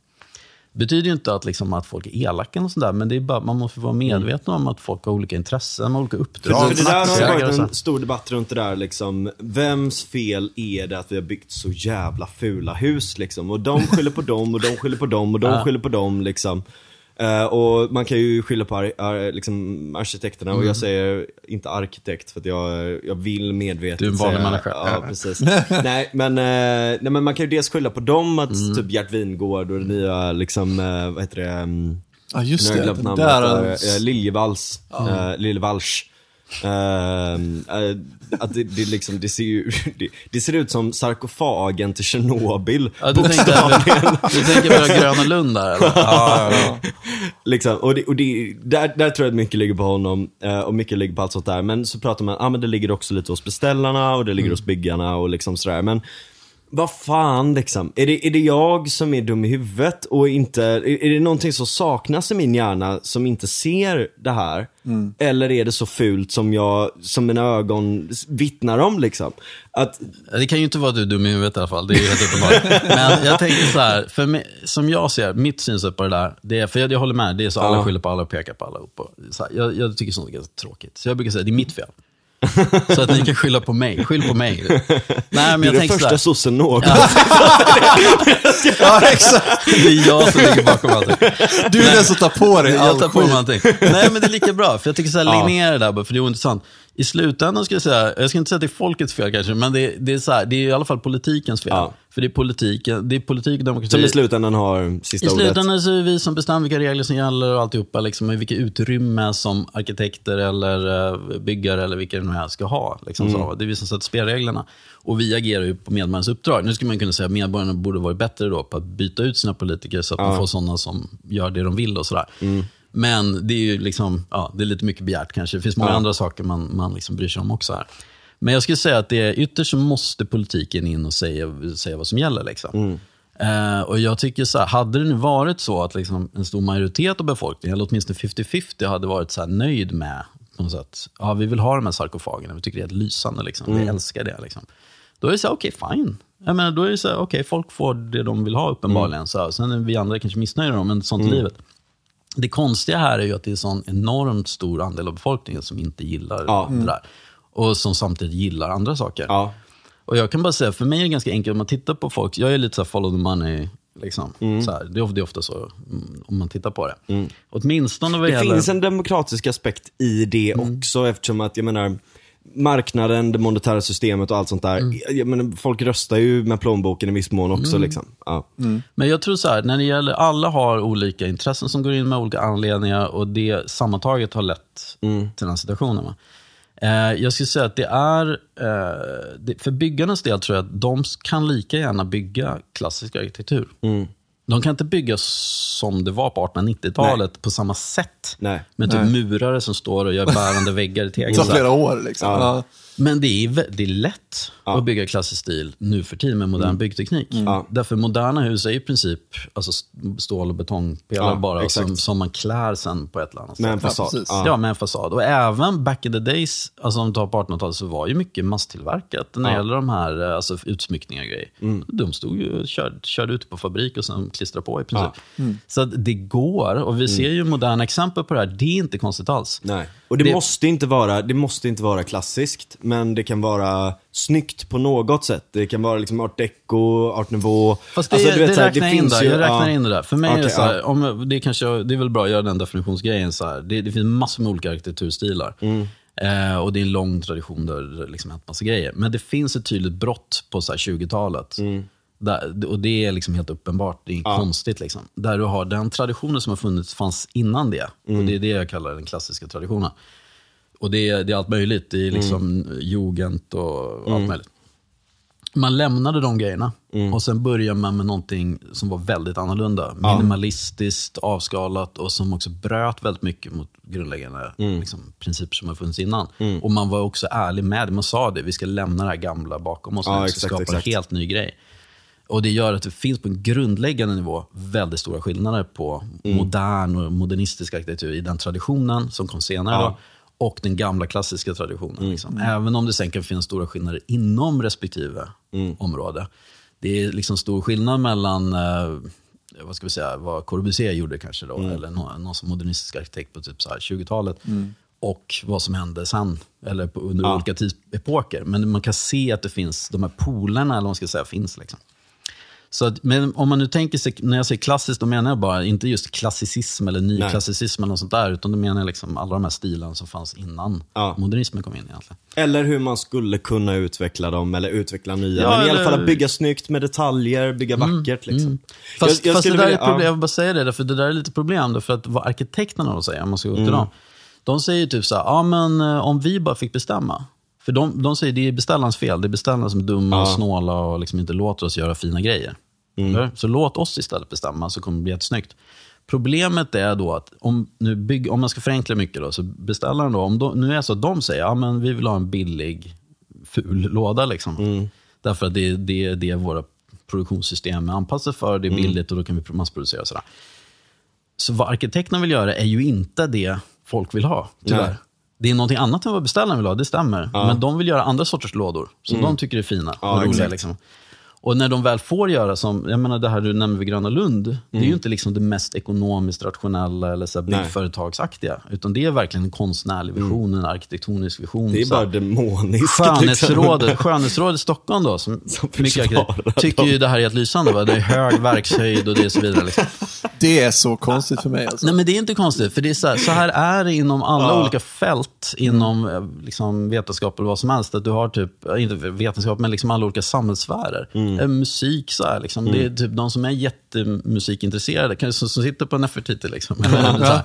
Det betyder ju inte att, liksom, att folk är elaka och sådär, men det är bara, man måste vara medveten om att folk har olika intressen, olika För, uppdrag. för det där har och varit en stor debatt runt det där liksom. Vems fel är det att vi har byggt så jävla fula hus liksom? Och de skyller på dem och de skyller på dem och de skyller på dem liksom. Eh, och man kan ju skylla på ar ar liksom arkitekterna och Mm. jag säger inte arkitekt för att jag, jag vill medvetet Du är en vanlig människa. Ja, precis. nej, men, eh, nej men man kan ju dels skylla på dem att Mm. typ Gert Wingård och det nya liksom, eh, vad heter det? mm, Ja, just det. Den där, äh. Uh, Liljevalchs. Eh, att det, det, liksom, det, ser ju, det, det ser ut som sarkofagen till Tjernobyl. Ja, du, tänkte, du tänker på Gröna Lund där eller? Ja, ja, ja. Liksom, och och där, där tror jag att mycket ligger på honom eh, och mycket ligger på allt sånt där. Men så pratar man, ah, men det ligger också lite hos beställarna och det ligger hos byggarna och liksom sådär. Men vad fan liksom, är det, är det jag som är dum i huvudet och inte, är, är det någonting som saknas i min hjärna som inte ser det här? Eller är det så fult som jag, som mina ögon vittnar om liksom? Att, Det kan ju inte vara att du är dum i huvudet i alla fall, det är ju helt uppenbart. Men jag tänker så här, för mig, som jag ser, mitt synsätt på det där, det är, för jag, jag håller med, det är så alla Ja. skyller på alla och pekar på alla. Och på, så här, jag, jag tycker sånt är ganska tråkigt. Så jag brukar säga, det är mitt fel. Så att ni kan skylla på mig, skyll på mig. Nej, men du är jag den första sossen någonsin. ja, exakt. det är jag som ligger bakom allting. Du är den som tar på dig all Jag tar på mig allting. Nej, men det är lika bra. För jag tycker så här, lägg ner det där bara, för det är ointressant. I slutändan skulle jag säga, jag ska inte säga att det är folkets fel kanske, men det, det, är, så här, det är i alla fall politikens fel. Ja. För det är politiken, det är politik och demokrati. Som i slutändan har sista I ordet. slutändan så är det vi som bestämmer vilka regler som gäller och alltihopa, liksom, vilket utrymme som arkitekter eller eh, byggare eller vilka det nu är ska ha. Liksom, Mm. så. Det är vi som sätter spelreglerna. Och vi agerar ju på medborgarnas uppdrag. Nu skulle man kunna säga att medborgarna borde vara bättre då på att byta ut sina politiker så att man får sådana som gör det de vill och sådär. Mm. Men det är ju liksom, ja, det är lite mycket begärt kanske. Det finns många Ja. andra saker man, man liksom bryr sig om också här. Men jag skulle säga att det är, ytterst så måste politiken in och säga, säga vad som gäller. Liksom. Eh, och jag tycker så här, hade det nu varit så att liksom en stor majoritet av befolkningen, eller åtminstone 50-50, hade varit så här nöjd med på något sätt, ja vi vill ha de här sarkofagerna, vi tycker det är helt lysande, liksom. vi älskar det. Liksom. Då är det så här, okej fine. Jag menar, då är det så här, okej folk får det de vill ha uppenbarligen. Så här, sen är vi andra kanske missnöjda, men sånt är livet. Det konstiga här är ju att det är en sån enormt stor andel av befolkningen som inte gillar Ja. det där. Och som samtidigt gillar andra saker. Ja. Och jag kan bara säga, för mig är det ganska enkelt om man tittar på folk, jag är lite så här follow the money. Liksom. Mm. Så här, det, är ofta, så mm, om man tittar på det. Åtminstone vad Det gäller... finns en demokratisk aspekt i det Mm. också eftersom att, jag menar, marknaden, det monetära systemet och allt sånt där. Mm. Menar, folk röstar ju med plånboken i viss mån också liksom. Ja. Men jag tror så här, när det gäller, alla har olika intressen som går in med olika anledningar och det sammantaget har lett till den här situationen. Va? Eh, jag skulle säga att det är, eh, för byggarnas del tror jag att de kan lika gärna bygga klassisk arkitektur. De kan inte bygga som det var på 1890-talet på samma sätt. Nej. Med typ Nej. murare som står och gör bärande väggar i Det tegel. tar så här. flera år liksom. Ja. Ja. Men det är, vä- det är lätt att bygga klassisk stil nu för tiden med modern byggteknik. Mm. Ja. Därför moderna hus är i princip alltså st- stål och betongpelare Ja, bara som, som man klär sen på ett eller annat Med en sätt. fasad. precis. Ja. Ja, med en fasad. Och även back in the days, alltså om du tar på 1800-talet, så var ju mycket masstillverkat när det Ja. gäller de här eh, alltså, utsmyckningar och grejer. Mm. De stod ju körde, körde ut på fabrik och sen klistrade på i princip. Ja. Mm. Så det går, och vi ser ju moderna exempel på det här. Det är inte konstigt alls. Nej. Och det, Det- måste inte vara, det måste inte vara klassiskt. men det kan vara snyggt på något sätt. Det kan vara liksom art deco, art nouveau. Fast det, Alltså, du vet, det så här, räknar jag in där. ju- Jag räknar ja. in det där. För mig är det så här, ja. om, det, är kanske, det är väl bra att göra den definitionsgrejen så här. Det, det finns massor med olika arkitekturstilar. Mm. Eh, och det är en lång tradition där det liksom hänt massa grejer. Men det finns ett tydligt brott på så här 20-talet. Mm. Där, och det är liksom helt uppenbart, det är konstigt. Liksom. Där du har den traditionen som har funnits fanns innan det. Mm. Och det är det jag kallar den klassiska traditionen. Och det är, det är allt möjligt. Det är liksom Mm. jugend och allt möjligt. Man lämnade de grejerna Mm. och sen började man med någonting som var väldigt annorlunda. Minimalistiskt, avskalat och som också bröt väldigt mycket mot grundläggande Mm. liksom, principer som har funnits innan. Och man var också ärlig med det. Man sa det, vi ska lämna det här gamla bakom oss Ja, exakt, skapa en helt ny grej. Och det gör att det finns på en grundläggande nivå väldigt stora skillnader på Mm. modern och modernistisk arkitektur i den traditionen som kom senare. Ja. Då, och den gamla klassiska traditionen. Mm. Liksom. Även om det sen kan finnas stora skillnader inom respektive Mm. område. Det är liksom stor skillnad mellan eh, vad ska vi säga, vad Corbusier gjorde kanske då, Mm. eller någon, någon som modernistisk arkitekt på typ så här 20-talet. Och vad som hände sen, eller på, under Ja. olika tidsepoker. Men man kan se att det finns, de här polerna, eller vad man ska säga, finns. Liksom. Så att, men om man nu tänker sig, när jag säger klassiskt, då menar jag bara inte just klassicism eller nyklassicism eller något sånt där, utan då menar jag liksom alla de här stilarna som fanns innan Ja. modernismen kom in egentligen. Eller hur man skulle kunna utveckla dem, eller utveckla nya. Ja, Men i alla eller- fall att bygga snyggt med detaljer, bygga vackert liksom. Fast, Jag- jag fast det där är vilja- ett problem, ja. jag vill bara säga det, för det där är lite problem. För att vad arkitekterna då säger, om man ska gå till Mm. dem. De säger typ så här, ja men eh, om vi bara fick bestämma. För de, de säger det är beställarens fel, det är beställarna som är dumma och snåla och liksom inte låter oss göra fina grejer. Mm. Så låt oss istället bestämma så kommer det bli jättesnyggt. Problemet är då att om, nu bygg, om man ska förenkla mycket, då, så beställaren då, om de, nu är det så att de säger, ja men vi vill ha en billig, ful låda liksom. Mm. Därför att det, det, det är våra produktionssystem är anpassade för, det är billigt och då kan vi massproducera. och Sådär. Så vad arkitekterna vill göra är ju inte det folk vill ha, tyvärr. Nej. Det är någonting annat än vad beställaren vill ha, det stämmer. Men de vill göra andra sorters lådor, som de tycker är fina Ja, och roliga. Liksom. Och när de väl får göra som, jag menar det här du nämner vid Gröna Lund, det är ju inte liksom det mest ekonomiskt rationella eller så byggföretagsaktiga. Utan det är verkligen en konstnärlig vision, en arkitektonisk vision. Det är bara demoniskt. liksom. Skönhetsrådet, Skönhetsrådet i Stockholm då, som, Som mycket tycker ju det här är helt lysande. Va? Det är hög verkshöjd och det är så vidare. Liksom. Det är så konstigt för mig alltså. Nej men det är inte konstigt, för det är så här, så här är det inom alla Ja. olika fält inom eh, liksom, vetenskap eller vad som helst. Att du har typ, eh, inte vetenskap, men liksom alla olika samhällssfärer. Eh, Musik, så här, liksom. det är typ de som är jättemusikintresserade, kanske som, som sitter på Nefertiti. Liksom. Eller så.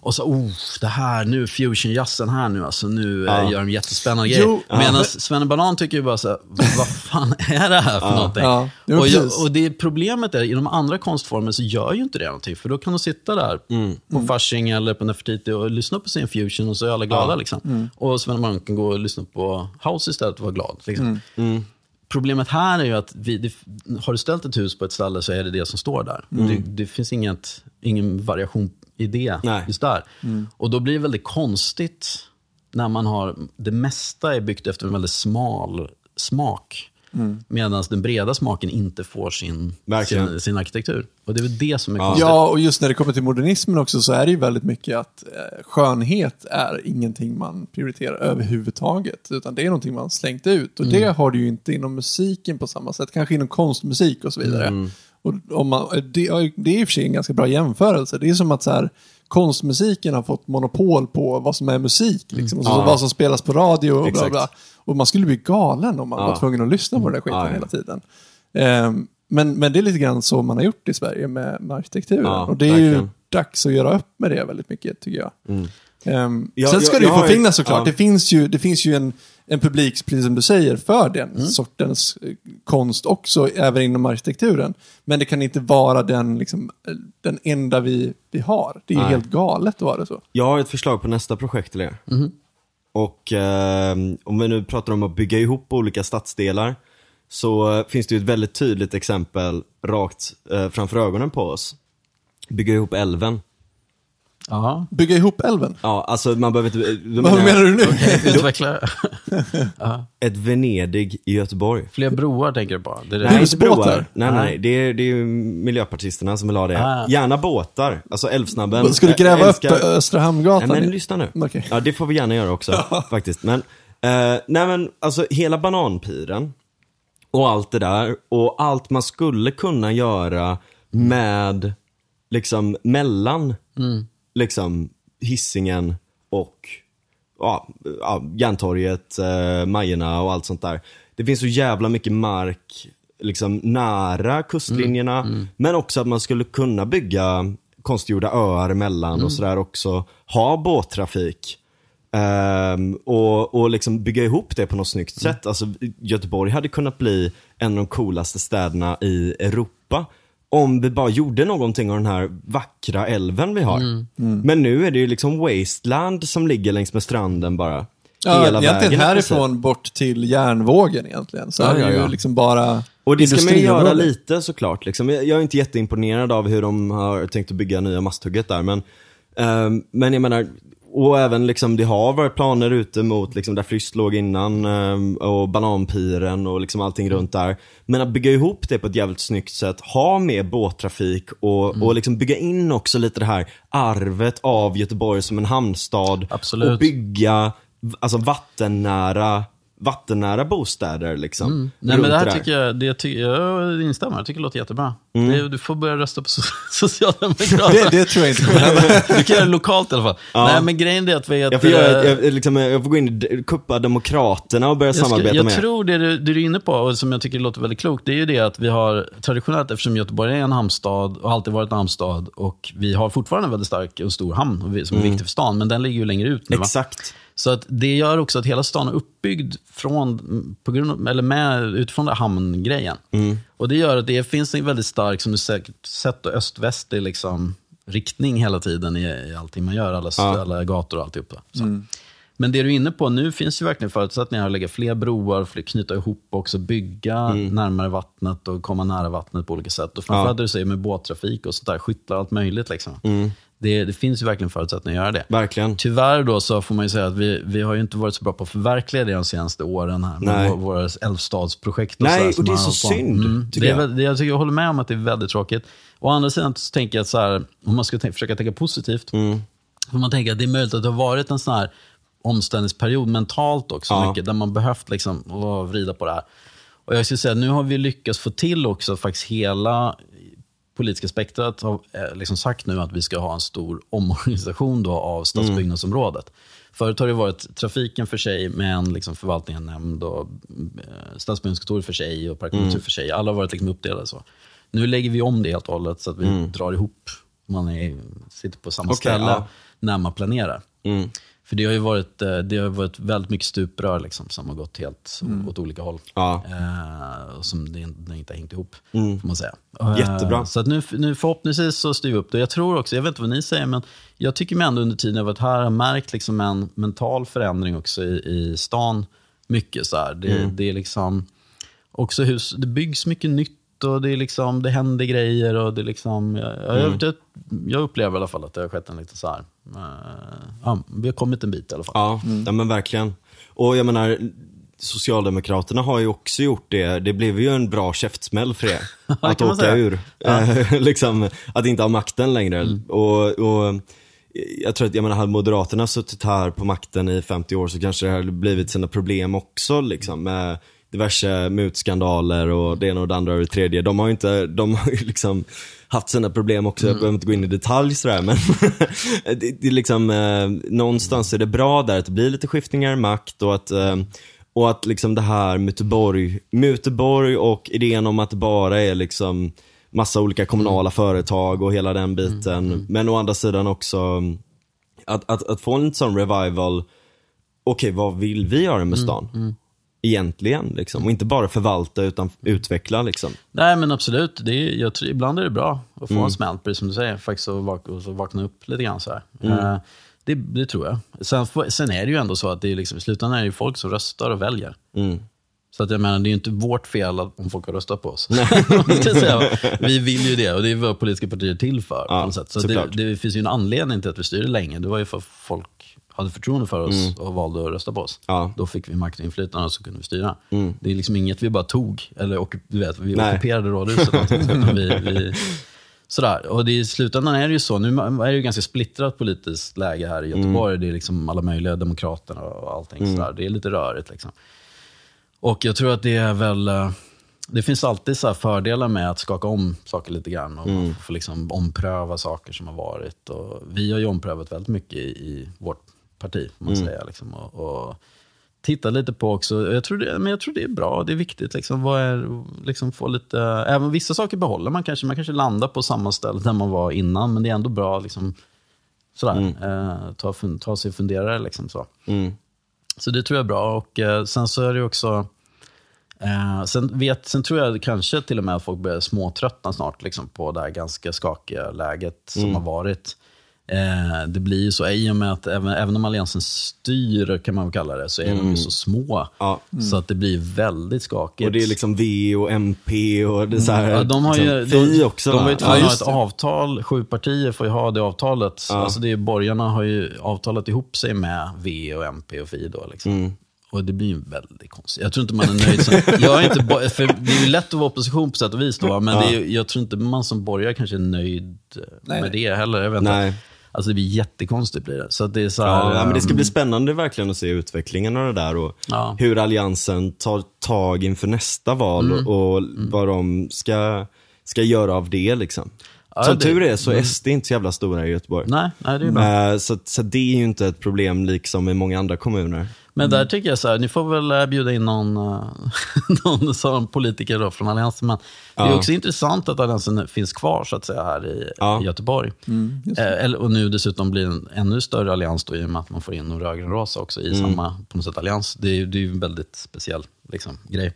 Och så, oh, det här, nu fusionjazzen här nu, alltså nu eh, gör de jättespännande grejer. Medan Svenne Banan tycker ju bara så här, vad fan är det här för någonting? Ja, jo, och, och det problemet är, inom andra konstformer så gör ju inte det någonting. För då kan de sitta där på Fasching eller på Nefertiti och lyssna på sin fusion och så är alla glada. Liksom. Och Sven Banan kan gå och lyssna på house istället och vara glad. Liksom. Problemet här är ju att vi, det, har du ställt ett hus på ett ställe så är det det som står där. Det, det finns inget, ingen variation i det Nej. just där. Och då blir det väldigt konstigt när man har, det mesta är byggt efter en väldigt smal smak. Medan den breda smaken inte får sin, Verkligen. sin, sin arkitektur. Och det är väl det som är konstigt. Ja, och just när det kommer till modernismen också så är det ju väldigt mycket att eh, skönhet är ingenting man prioriterar överhuvudtaget. Utan det är någonting man slängt ut. Och det har du ju inte inom musiken på samma sätt. Kanske inom konstmusik och så vidare. Och om man, det, det är i och för sig en ganska bra jämförelse. Det är som att så här, konstmusiken har fått monopol på vad som är musik. Liksom, och så, Ja. vad som spelas på radio och bla Exakt. bla. Och man skulle bli galen om man Ja. var tvungen att lyssna på den där skiten Ja, hela tiden. Ehm, men, men det är lite grann så man har gjort i Sverige med, med arkitekturen. Och det är ju verkligen. dags att göra upp med det väldigt mycket, tycker jag. Ehm, Jag- sen ska det ju få ju- finnas såklart. Det finns ju, det finns ju en, en publik, precis som du säger, för den Mm. sortens eh, konst också, även inom arkitekturen. Men det kan inte vara den, liksom, eh, den enda vi, vi har. Det är Nej. helt galet att vara det så. Jag har ett förslag på nästa projekt till er. Och eh, om vi nu pratar om att bygga ihop olika stadsdelar så eh, finns det ju ett väldigt tydligt exempel rakt eh, framför ögonen på oss. Bygga ihop älven. Ja, Bygga ihop älven. Ja, alltså man behöver inte... Vad jag menar du nu? utveckla. Ett Venedig i Göteborg. Fler broar tänker du på? Det är det. Nej, inte broar. Nej, Nej. Det är, det är ju miljöpartisterna som vill ha det. Ah. Gärna båtar. Alltså Älvsnabben. Ska du Jag gräva älskar- upp Östra Hamngatan? Nej, men lyssna nu. Okej. Ja, det får vi gärna göra också faktiskt. Men Eh, nej men alltså hela bananpiren och allt det där och allt man skulle kunna göra med, liksom mellan, liksom hissingen och ja, ja, Järntorget, eh, Majerna och allt sånt där. Det finns så jävla mycket mark liksom nära kustlinjerna, men också att man skulle kunna bygga konstgjorda öar emellan och sådär också. Ha båttrafik. Ehm, och, och liksom bygga ihop det på något snyggt sätt. Alltså, Göteborg hade kunnat bli en av de coolaste städerna i Europa. Om vi bara gjorde någonting av den här vackra älven vi har. Men nu är det ju liksom wasteland som ligger längs med stranden bara. Ja, hela egentligen vägen härifrån bort till järnvågen egentligen. Så Ja, är det ja, ju ja. liksom bara Och det ska man ju göra lite såklart. Liksom. Jag, är inte jätteimponerad av hur de har tänkt att bygga nya masthugget där. Men, ehm, men jag menar, och även liksom, det har varit planer ute mot liksom, där Fryst låg innan ehm, och Bananpiren och liksom allting runt där. Men att bygga ihop det på ett jävligt snyggt sätt, ha med båttrafik och, Mm. och liksom bygga in också lite det här arvet av Göteborg som en hamnstad. Absolut. Och bygga alltså, vattennära, vattennära bostäder liksom. Mm. Nej, men det här där. tycker jag, det ty, jag instämmer, jag tycker det låter jättebra. Mm. Det, du får börja rösta på so Socialdemokraterna. Det, det tror jag inte. Du kan göra det lokalt i alla fall. Nej, men grejen är att vi... Att, Jag får, göra, jag, liksom, jag får gå in i kuppa Demokraterna och börja Jag, ska, samarbeta jag med. tror det du, det du är inne på, och som jag tycker låter väldigt klokt, det är ju det att vi har traditionellt, eftersom Göteborg är en hamnstad och alltid varit en hamnstad, och vi har fortfarande en väldigt stark och stor hamn och som är viktig för stan, men den ligger ju längre ut nu. Va? Så att det gör också att hela stan är uppbyggd från, på grund av, eller med, utifrån den här hamngrejen. Och det gör att det finns en väldigt stark, som du säkert sett, öst-västlig liksom, riktning hela tiden i, i allting man gör, alla, Ja. alla gator och alltihop. Så. Men det du är inne på, nu finns ju verkligen förutsättningar att lägga fler broar, fler, knyta ihop och också bygga närmare vattnet och komma nära vattnet på olika sätt. Och framförallt det du säger med båttrafik och sånt där, skyttlar och allt möjligt. Liksom. Det, det finns ju verkligen förutsättningar att göra det. Verkligen. Tyvärr då så får man ju säga att vi, vi har ju inte varit så bra på att förverkliga det de senaste åren här med Nej. vår, våra älvstadsprojekt. Nej, så här och det är så synd, tycker det är, jag. det, jag, tycker, jag håller med om att det är väldigt tråkigt. Å andra sidan så tänker jag att så här, om man ska tänka, försöka tänka positivt, Mm. får man tänka att det är möjligt att det har varit en sån här omställningsperiod mentalt också, Ja. mycket, där man behövt liksom, vrida på det här. Och jag skulle säga, nu har vi lyckats få till också faktiskt hela politiska spektrat har eh, liksom sagt nu att vi ska ha en stor omorganisation då av stadsbyggnadsområdet. Förut har det varit trafiken för sig, men liksom förvaltningen, nämnd och eh, stadsbyggnadskontoret för sig och parkkontor för sig. Alla har varit liksom uppdelade så. Nu lägger vi om det helt och hållet så att vi drar ihop. Man är, sitter på samma Okej, ställe ja. när man planerar. Mm. För det har ju varit, eh, det har varit väldigt mycket stuprör liksom, som har gått helt åt olika håll. Ja. Eh, och som det, inte- det inte har hängt ihop, Mm. får man säga. Jättebra. Eh, så att nu, nu förhoppningsvis så styr vi upp det. Jag tror också, jag vet inte vad ni säger, men jag tycker mig ändå under tiden jag varit här har märkt liksom en mental förändring också i, i stan. Mycket så här. Det, Mm. det är liksom också hus, det byggs mycket nytt och det, är liksom, det händer grejer. och det är liksom, jag, Mm. jag, jag upplever i alla fall att det har skett en liten så här, eh, ja, vi har kommit en bit i alla fall. Ja, ja, men verkligen. Och jag menar, Socialdemokraterna har ju också gjort det. Det blev ju en bra käftsmäll för er. att åka säga. ur. Eh, liksom, att inte ha makten längre. Mm. Och, och jag tror att, jag menar, hade Moderaterna suttit här på makten i 50 år så kanske det hade blivit sina problem också. Liksom, med diverse mutskandaler och det ena och det andra och det tredje. De har ju inte, de har ju liksom haft sina problem också. Mm. Jag behöver inte gå in i detalj sådär men det, det är liksom, eh, någonstans är det bra där att det blir lite skiftningar i makt och att eh, och att liksom det här Muteborg, Muteborg och idén om att det bara är liksom massa olika kommunala företag och hela den biten. Men å andra sidan också att, att, att få en sån revival, okej vad vill vi göra med stan? Egentligen liksom. Och inte bara förvalta utan utveckla liksom. Nej men absolut, det är, jag tror, ibland är det bra att få Mm. en smäll, precis som du säger. Faktiskt att vak och så vakna upp lite grann så här. Mm. Eh, det, det tror jag. Sen, sen är det ju ändå så att det är liksom, i slutändan är det folk som röstar och väljer. Mm. Så att jag menar, det är ju inte vårt fel att, om folk har röstat på oss. Vi vill ju det och det är vad politiska partier är till för. Ja. Så det, det finns ju en anledning till att vi styrde länge. Det var ju för att folk hade förtroende för oss och valde att rösta på oss. Mm. Ja. Då fick vi makt och så kunde vi styra. Det är liksom inget vi bara tog, eller och, du vet, vi Nej. ockuperade rådhuset. någonting, utan vi, vi, Sådär. Och det, i slutändan är det ju så, nu är det ju ganska splittrat politiskt läge här i Göteborg. Det är liksom alla möjliga demokraterna och allting sådär. Det är lite rörigt liksom. Och jag tror att det är väl, eh, det finns alltid så här fördelar med att skaka om saker lite grann och mm. få liksom ompröva saker som har varit. Och vi har ju omprövat väldigt mycket i, i vårt parti, man mm. säga. Liksom. Och, och titta lite på också, jag tror det, men jag tror det är bra, det är viktigt. Liksom, vad är, liksom få lite, även vissa saker behåller man kanske, man kanske landar på samma ställe där man var innan, men det är ändå bra liksom, sådär, mm. eh, ta, ta sig funderare. Liksom, så. Mm. så det tror jag är bra. Och eh, Sen så är det också, eh, sen, vet, sen tror jag kanske till och med att folk börjar småtröttna snart liksom, på det här ganska skakiga läget som mm. har varit. Eh, det blir ju så, i och med att även, även om Alliansen styr, kan man kalla det, så är mm. de ju så små. Ja. Mm. Så att det blir väldigt skakigt. Och det är liksom V och MP och det så här, ja, de har ju, liksom, de, också. De var ju tvungna att ha ett avtal, sju partier får ju ha det avtalet. Ja. Alltså det är, borgarna har ju avtalat ihop sig med V och MP och Fi då. Liksom. Mm. Och det blir ju väldigt konstigt. Jag tror inte man är nöjd. Som, jag är inte, för det är ju lätt att vara opposition på sätt och vis då, men ja. är, jag tror inte man som borgare kanske är nöjd Nej. med det heller. Jag vet inte. Alltså det blir jättekonstigt blir det. Så det är så här, ja, men det ska bli ehm, spännande verkligen att se utvecklingen av det där och ja. hur Alliansen tar tag inför nästa val mm. och mm. vad de ska, ska göra av det liksom. Ja, Som det, tur är så är mm. SD inte så jävla stora i Göteborg. Nej, nej det är bra. Eh, så, så det är ju inte ett problem liksom i många andra kommuner. Men där tycker jag så här, ni får väl eh, bjuda in någon, eh, någon sån politiker då från Alliansen. Men det är också intressant att Alliansen finns kvar så att säga här i, ja. Göteborg. Mm, eh, och nu dessutom blir en ännu större allians då, i och med att man får in de rödgrönrosa också i mm. samma på något sätt, allians. Det är, det är ju en väldigt speciell liksom, grej.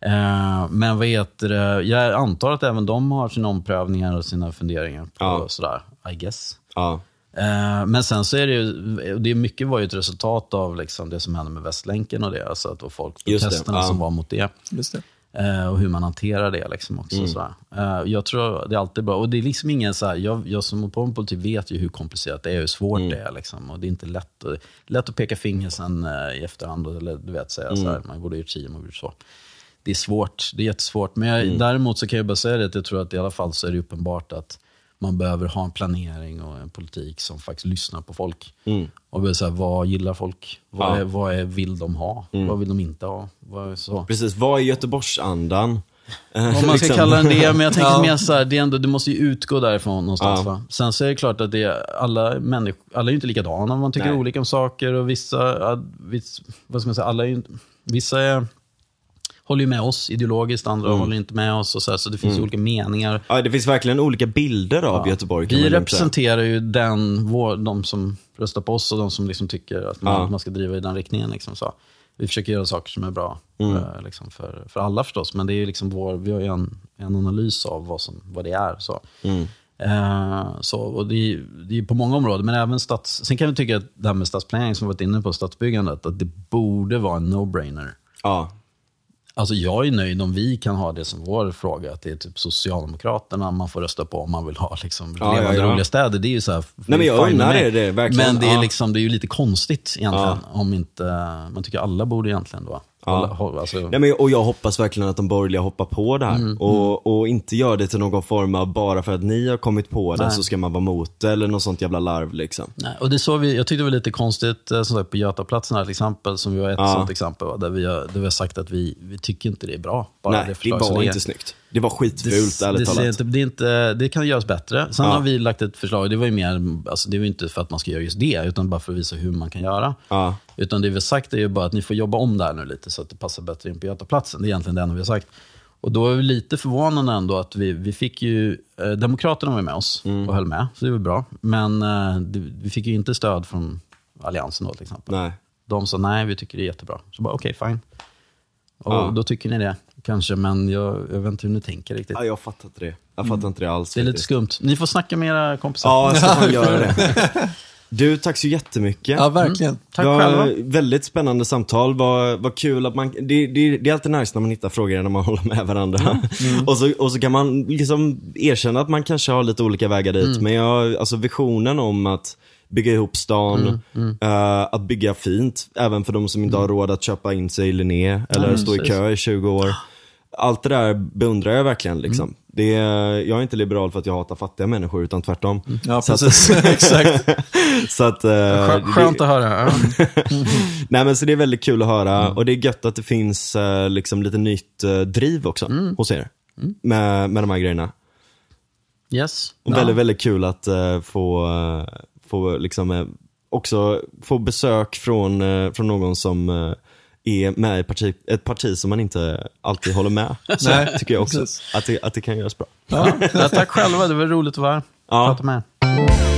Eh, men vad heter det? Jag antar att även de har sina omprövningar och sina funderingar på ja. sådär, I guess. Ja. Eh, men sen så är det ju, det är mycket var ju ett resultat av liksom det som hände med Västlänken och det. Alltså att och folk, protesterna ja. som var mot det. Just det. Uh, och hur man hanterar det liksom också. Mm. Sådär. Jag tror det är alltid bra. Och det är liksom ingen så här, jag, jag som håller på med politik vet ju hur komplicerat det är, hur svårt mm. det är. Liksom. Och det är inte lätt, lätt att peka finger sen i efterhand eller, du vet, säga mm. så här, man borde ha gjort si, man borde gjort så. Det är svårt, det är jättesvårt. Men jag, mm. däremot så kan jag bara säga det att jag tror att i alla fall så är det uppenbart att man behöver ha en planering och en politik som faktiskt lyssnar på folk. Mm. Och så här, vad gillar folk? Vad, ja. är, vad är, vill de ha? Mm. Vad vill de inte ha? Vad så? Precis, vad är Göteborgsandan? Om man ska liksom. kalla den det, men jag tänker ja. mer så här, det, ändå, det måste ju utgå därifrån någonstans. Ja. Sen så är det klart att det är, alla människor, alla är ju inte likadana, man tycker Nej. olika om saker och vissa, vissa, vad ska man säga, alla är vissa är håller ju med oss ideologiskt, andra mm. håller inte med oss. Och så, här, så det finns mm. olika meningar. Ja, det finns verkligen olika bilder av ja. Göteborg. Vi representerar ju den, vår, de som röstar på oss och de som liksom tycker att man, ja. man ska driva i den riktningen. Liksom, så. Vi försöker göra saker som är bra mm. för, eh, liksom, för, för alla förstås. Men det är liksom vår, vi har ju en, en analys av vad, som, vad det är. Så. Uh, så, och det, är, det är på många områden, men även stats... Sen kan vi tycka att det här med stadsplanering som vi varit inne på, stadsbyggandet, att det borde vara en no-brainer. Ja. Alltså jag är nöjd om vi kan ha det som vår fråga, att det är typ Socialdemokraterna man får rösta på om man vill ha liksom, ja, levande ja, ja. roliga städer. Det är ju så här, Nej, men jag undrar det, det verkligen. Men det är, liksom, det är ju lite konstigt egentligen, om inte, man tycker alla borde egentligen då Ja. Alltså... Nej, men, och jag hoppas verkligen att de borgerliga hoppar på det här. Mm, och, mm. och inte gör det till någon form av, bara för att ni har kommit på det Nej. så ska man vara mot det eller något sånt jävla larv liksom. Nej, och det såg vi, jag tyckte det var lite konstigt, eh, som sagt, på Götaplatsen här till exempel, som vi har ett ja. sånt exempel, där vi har, där vi har sagt att vi, vi tycker inte det är bra. Bara Nej, det, det var inte snyggt. Det var skitfult, ärligt det, talat. Det, är inte, det kan göras bättre. Sen ja. har vi lagt ett förslag, det var ju mer, alltså det var inte för att man ska göra just det, utan bara för att visa hur man kan göra. Ja. Utan det vi har sagt är ju bara att ni får jobba om det här nu lite, så att det passar bättre in på Götaplatsen. Det är egentligen det enda vi har sagt. Och då är vi lite förvånande ändå att vi, vi fick ju, eh, Demokraterna var med oss mm. och höll med, så det var bra. Men eh, det, vi fick ju inte stöd från Alliansen då till exempel. Nej. De sa nej, vi tycker det är jättebra. Så bara okej, okay, fine. Och ja. då tycker ni det kanske, men jag, jag vet inte hur ni tänker riktigt. Ja, jag fattar inte det. Jag fattar mm. inte det alls. Det är lite skumt. Ni får snacka med era kompisar. Ja, jag ska fan göra det. Du, tack så jättemycket. Ja, verkligen. Mm. Tack själva. Väldigt spännande samtal. Vad, vad kul att man, det, det, det är alltid nice när man hittar frågor när man håller med varandra. Mm. mm. och, så, och så kan man liksom erkänna att man kanske har lite olika vägar dit. Mm. Men jag, alltså visionen om att bygga ihop stan, mm, uh, att bygga fint, även för de som inte har råd att köpa in sig i Linné eller stå i kö i 20 år allt det där beundrar jag verkligen. Liksom. Det är, jag är inte liberal för att jag hatar fattiga människor, utan tvärtom. Ja, Så att- precis. Exakt. Så att, eh, Skö- Skönt det, att höra. Ja. nej, men så det är väldigt kul att höra och det är gött att det finns eh, liksom lite nytt eh, driv också hos er. Med, med de här grejerna. Yes. Och väldigt, väldigt kul att eh, få, eh, få liksom, eh, också få besök från, från någon som är med i parti, ett parti som man inte alltid håller med. Så Nej, tycker jag också precis. att det, att det kan göras bra. Ja, tack själva, det var roligt att vara Ja. prata med er.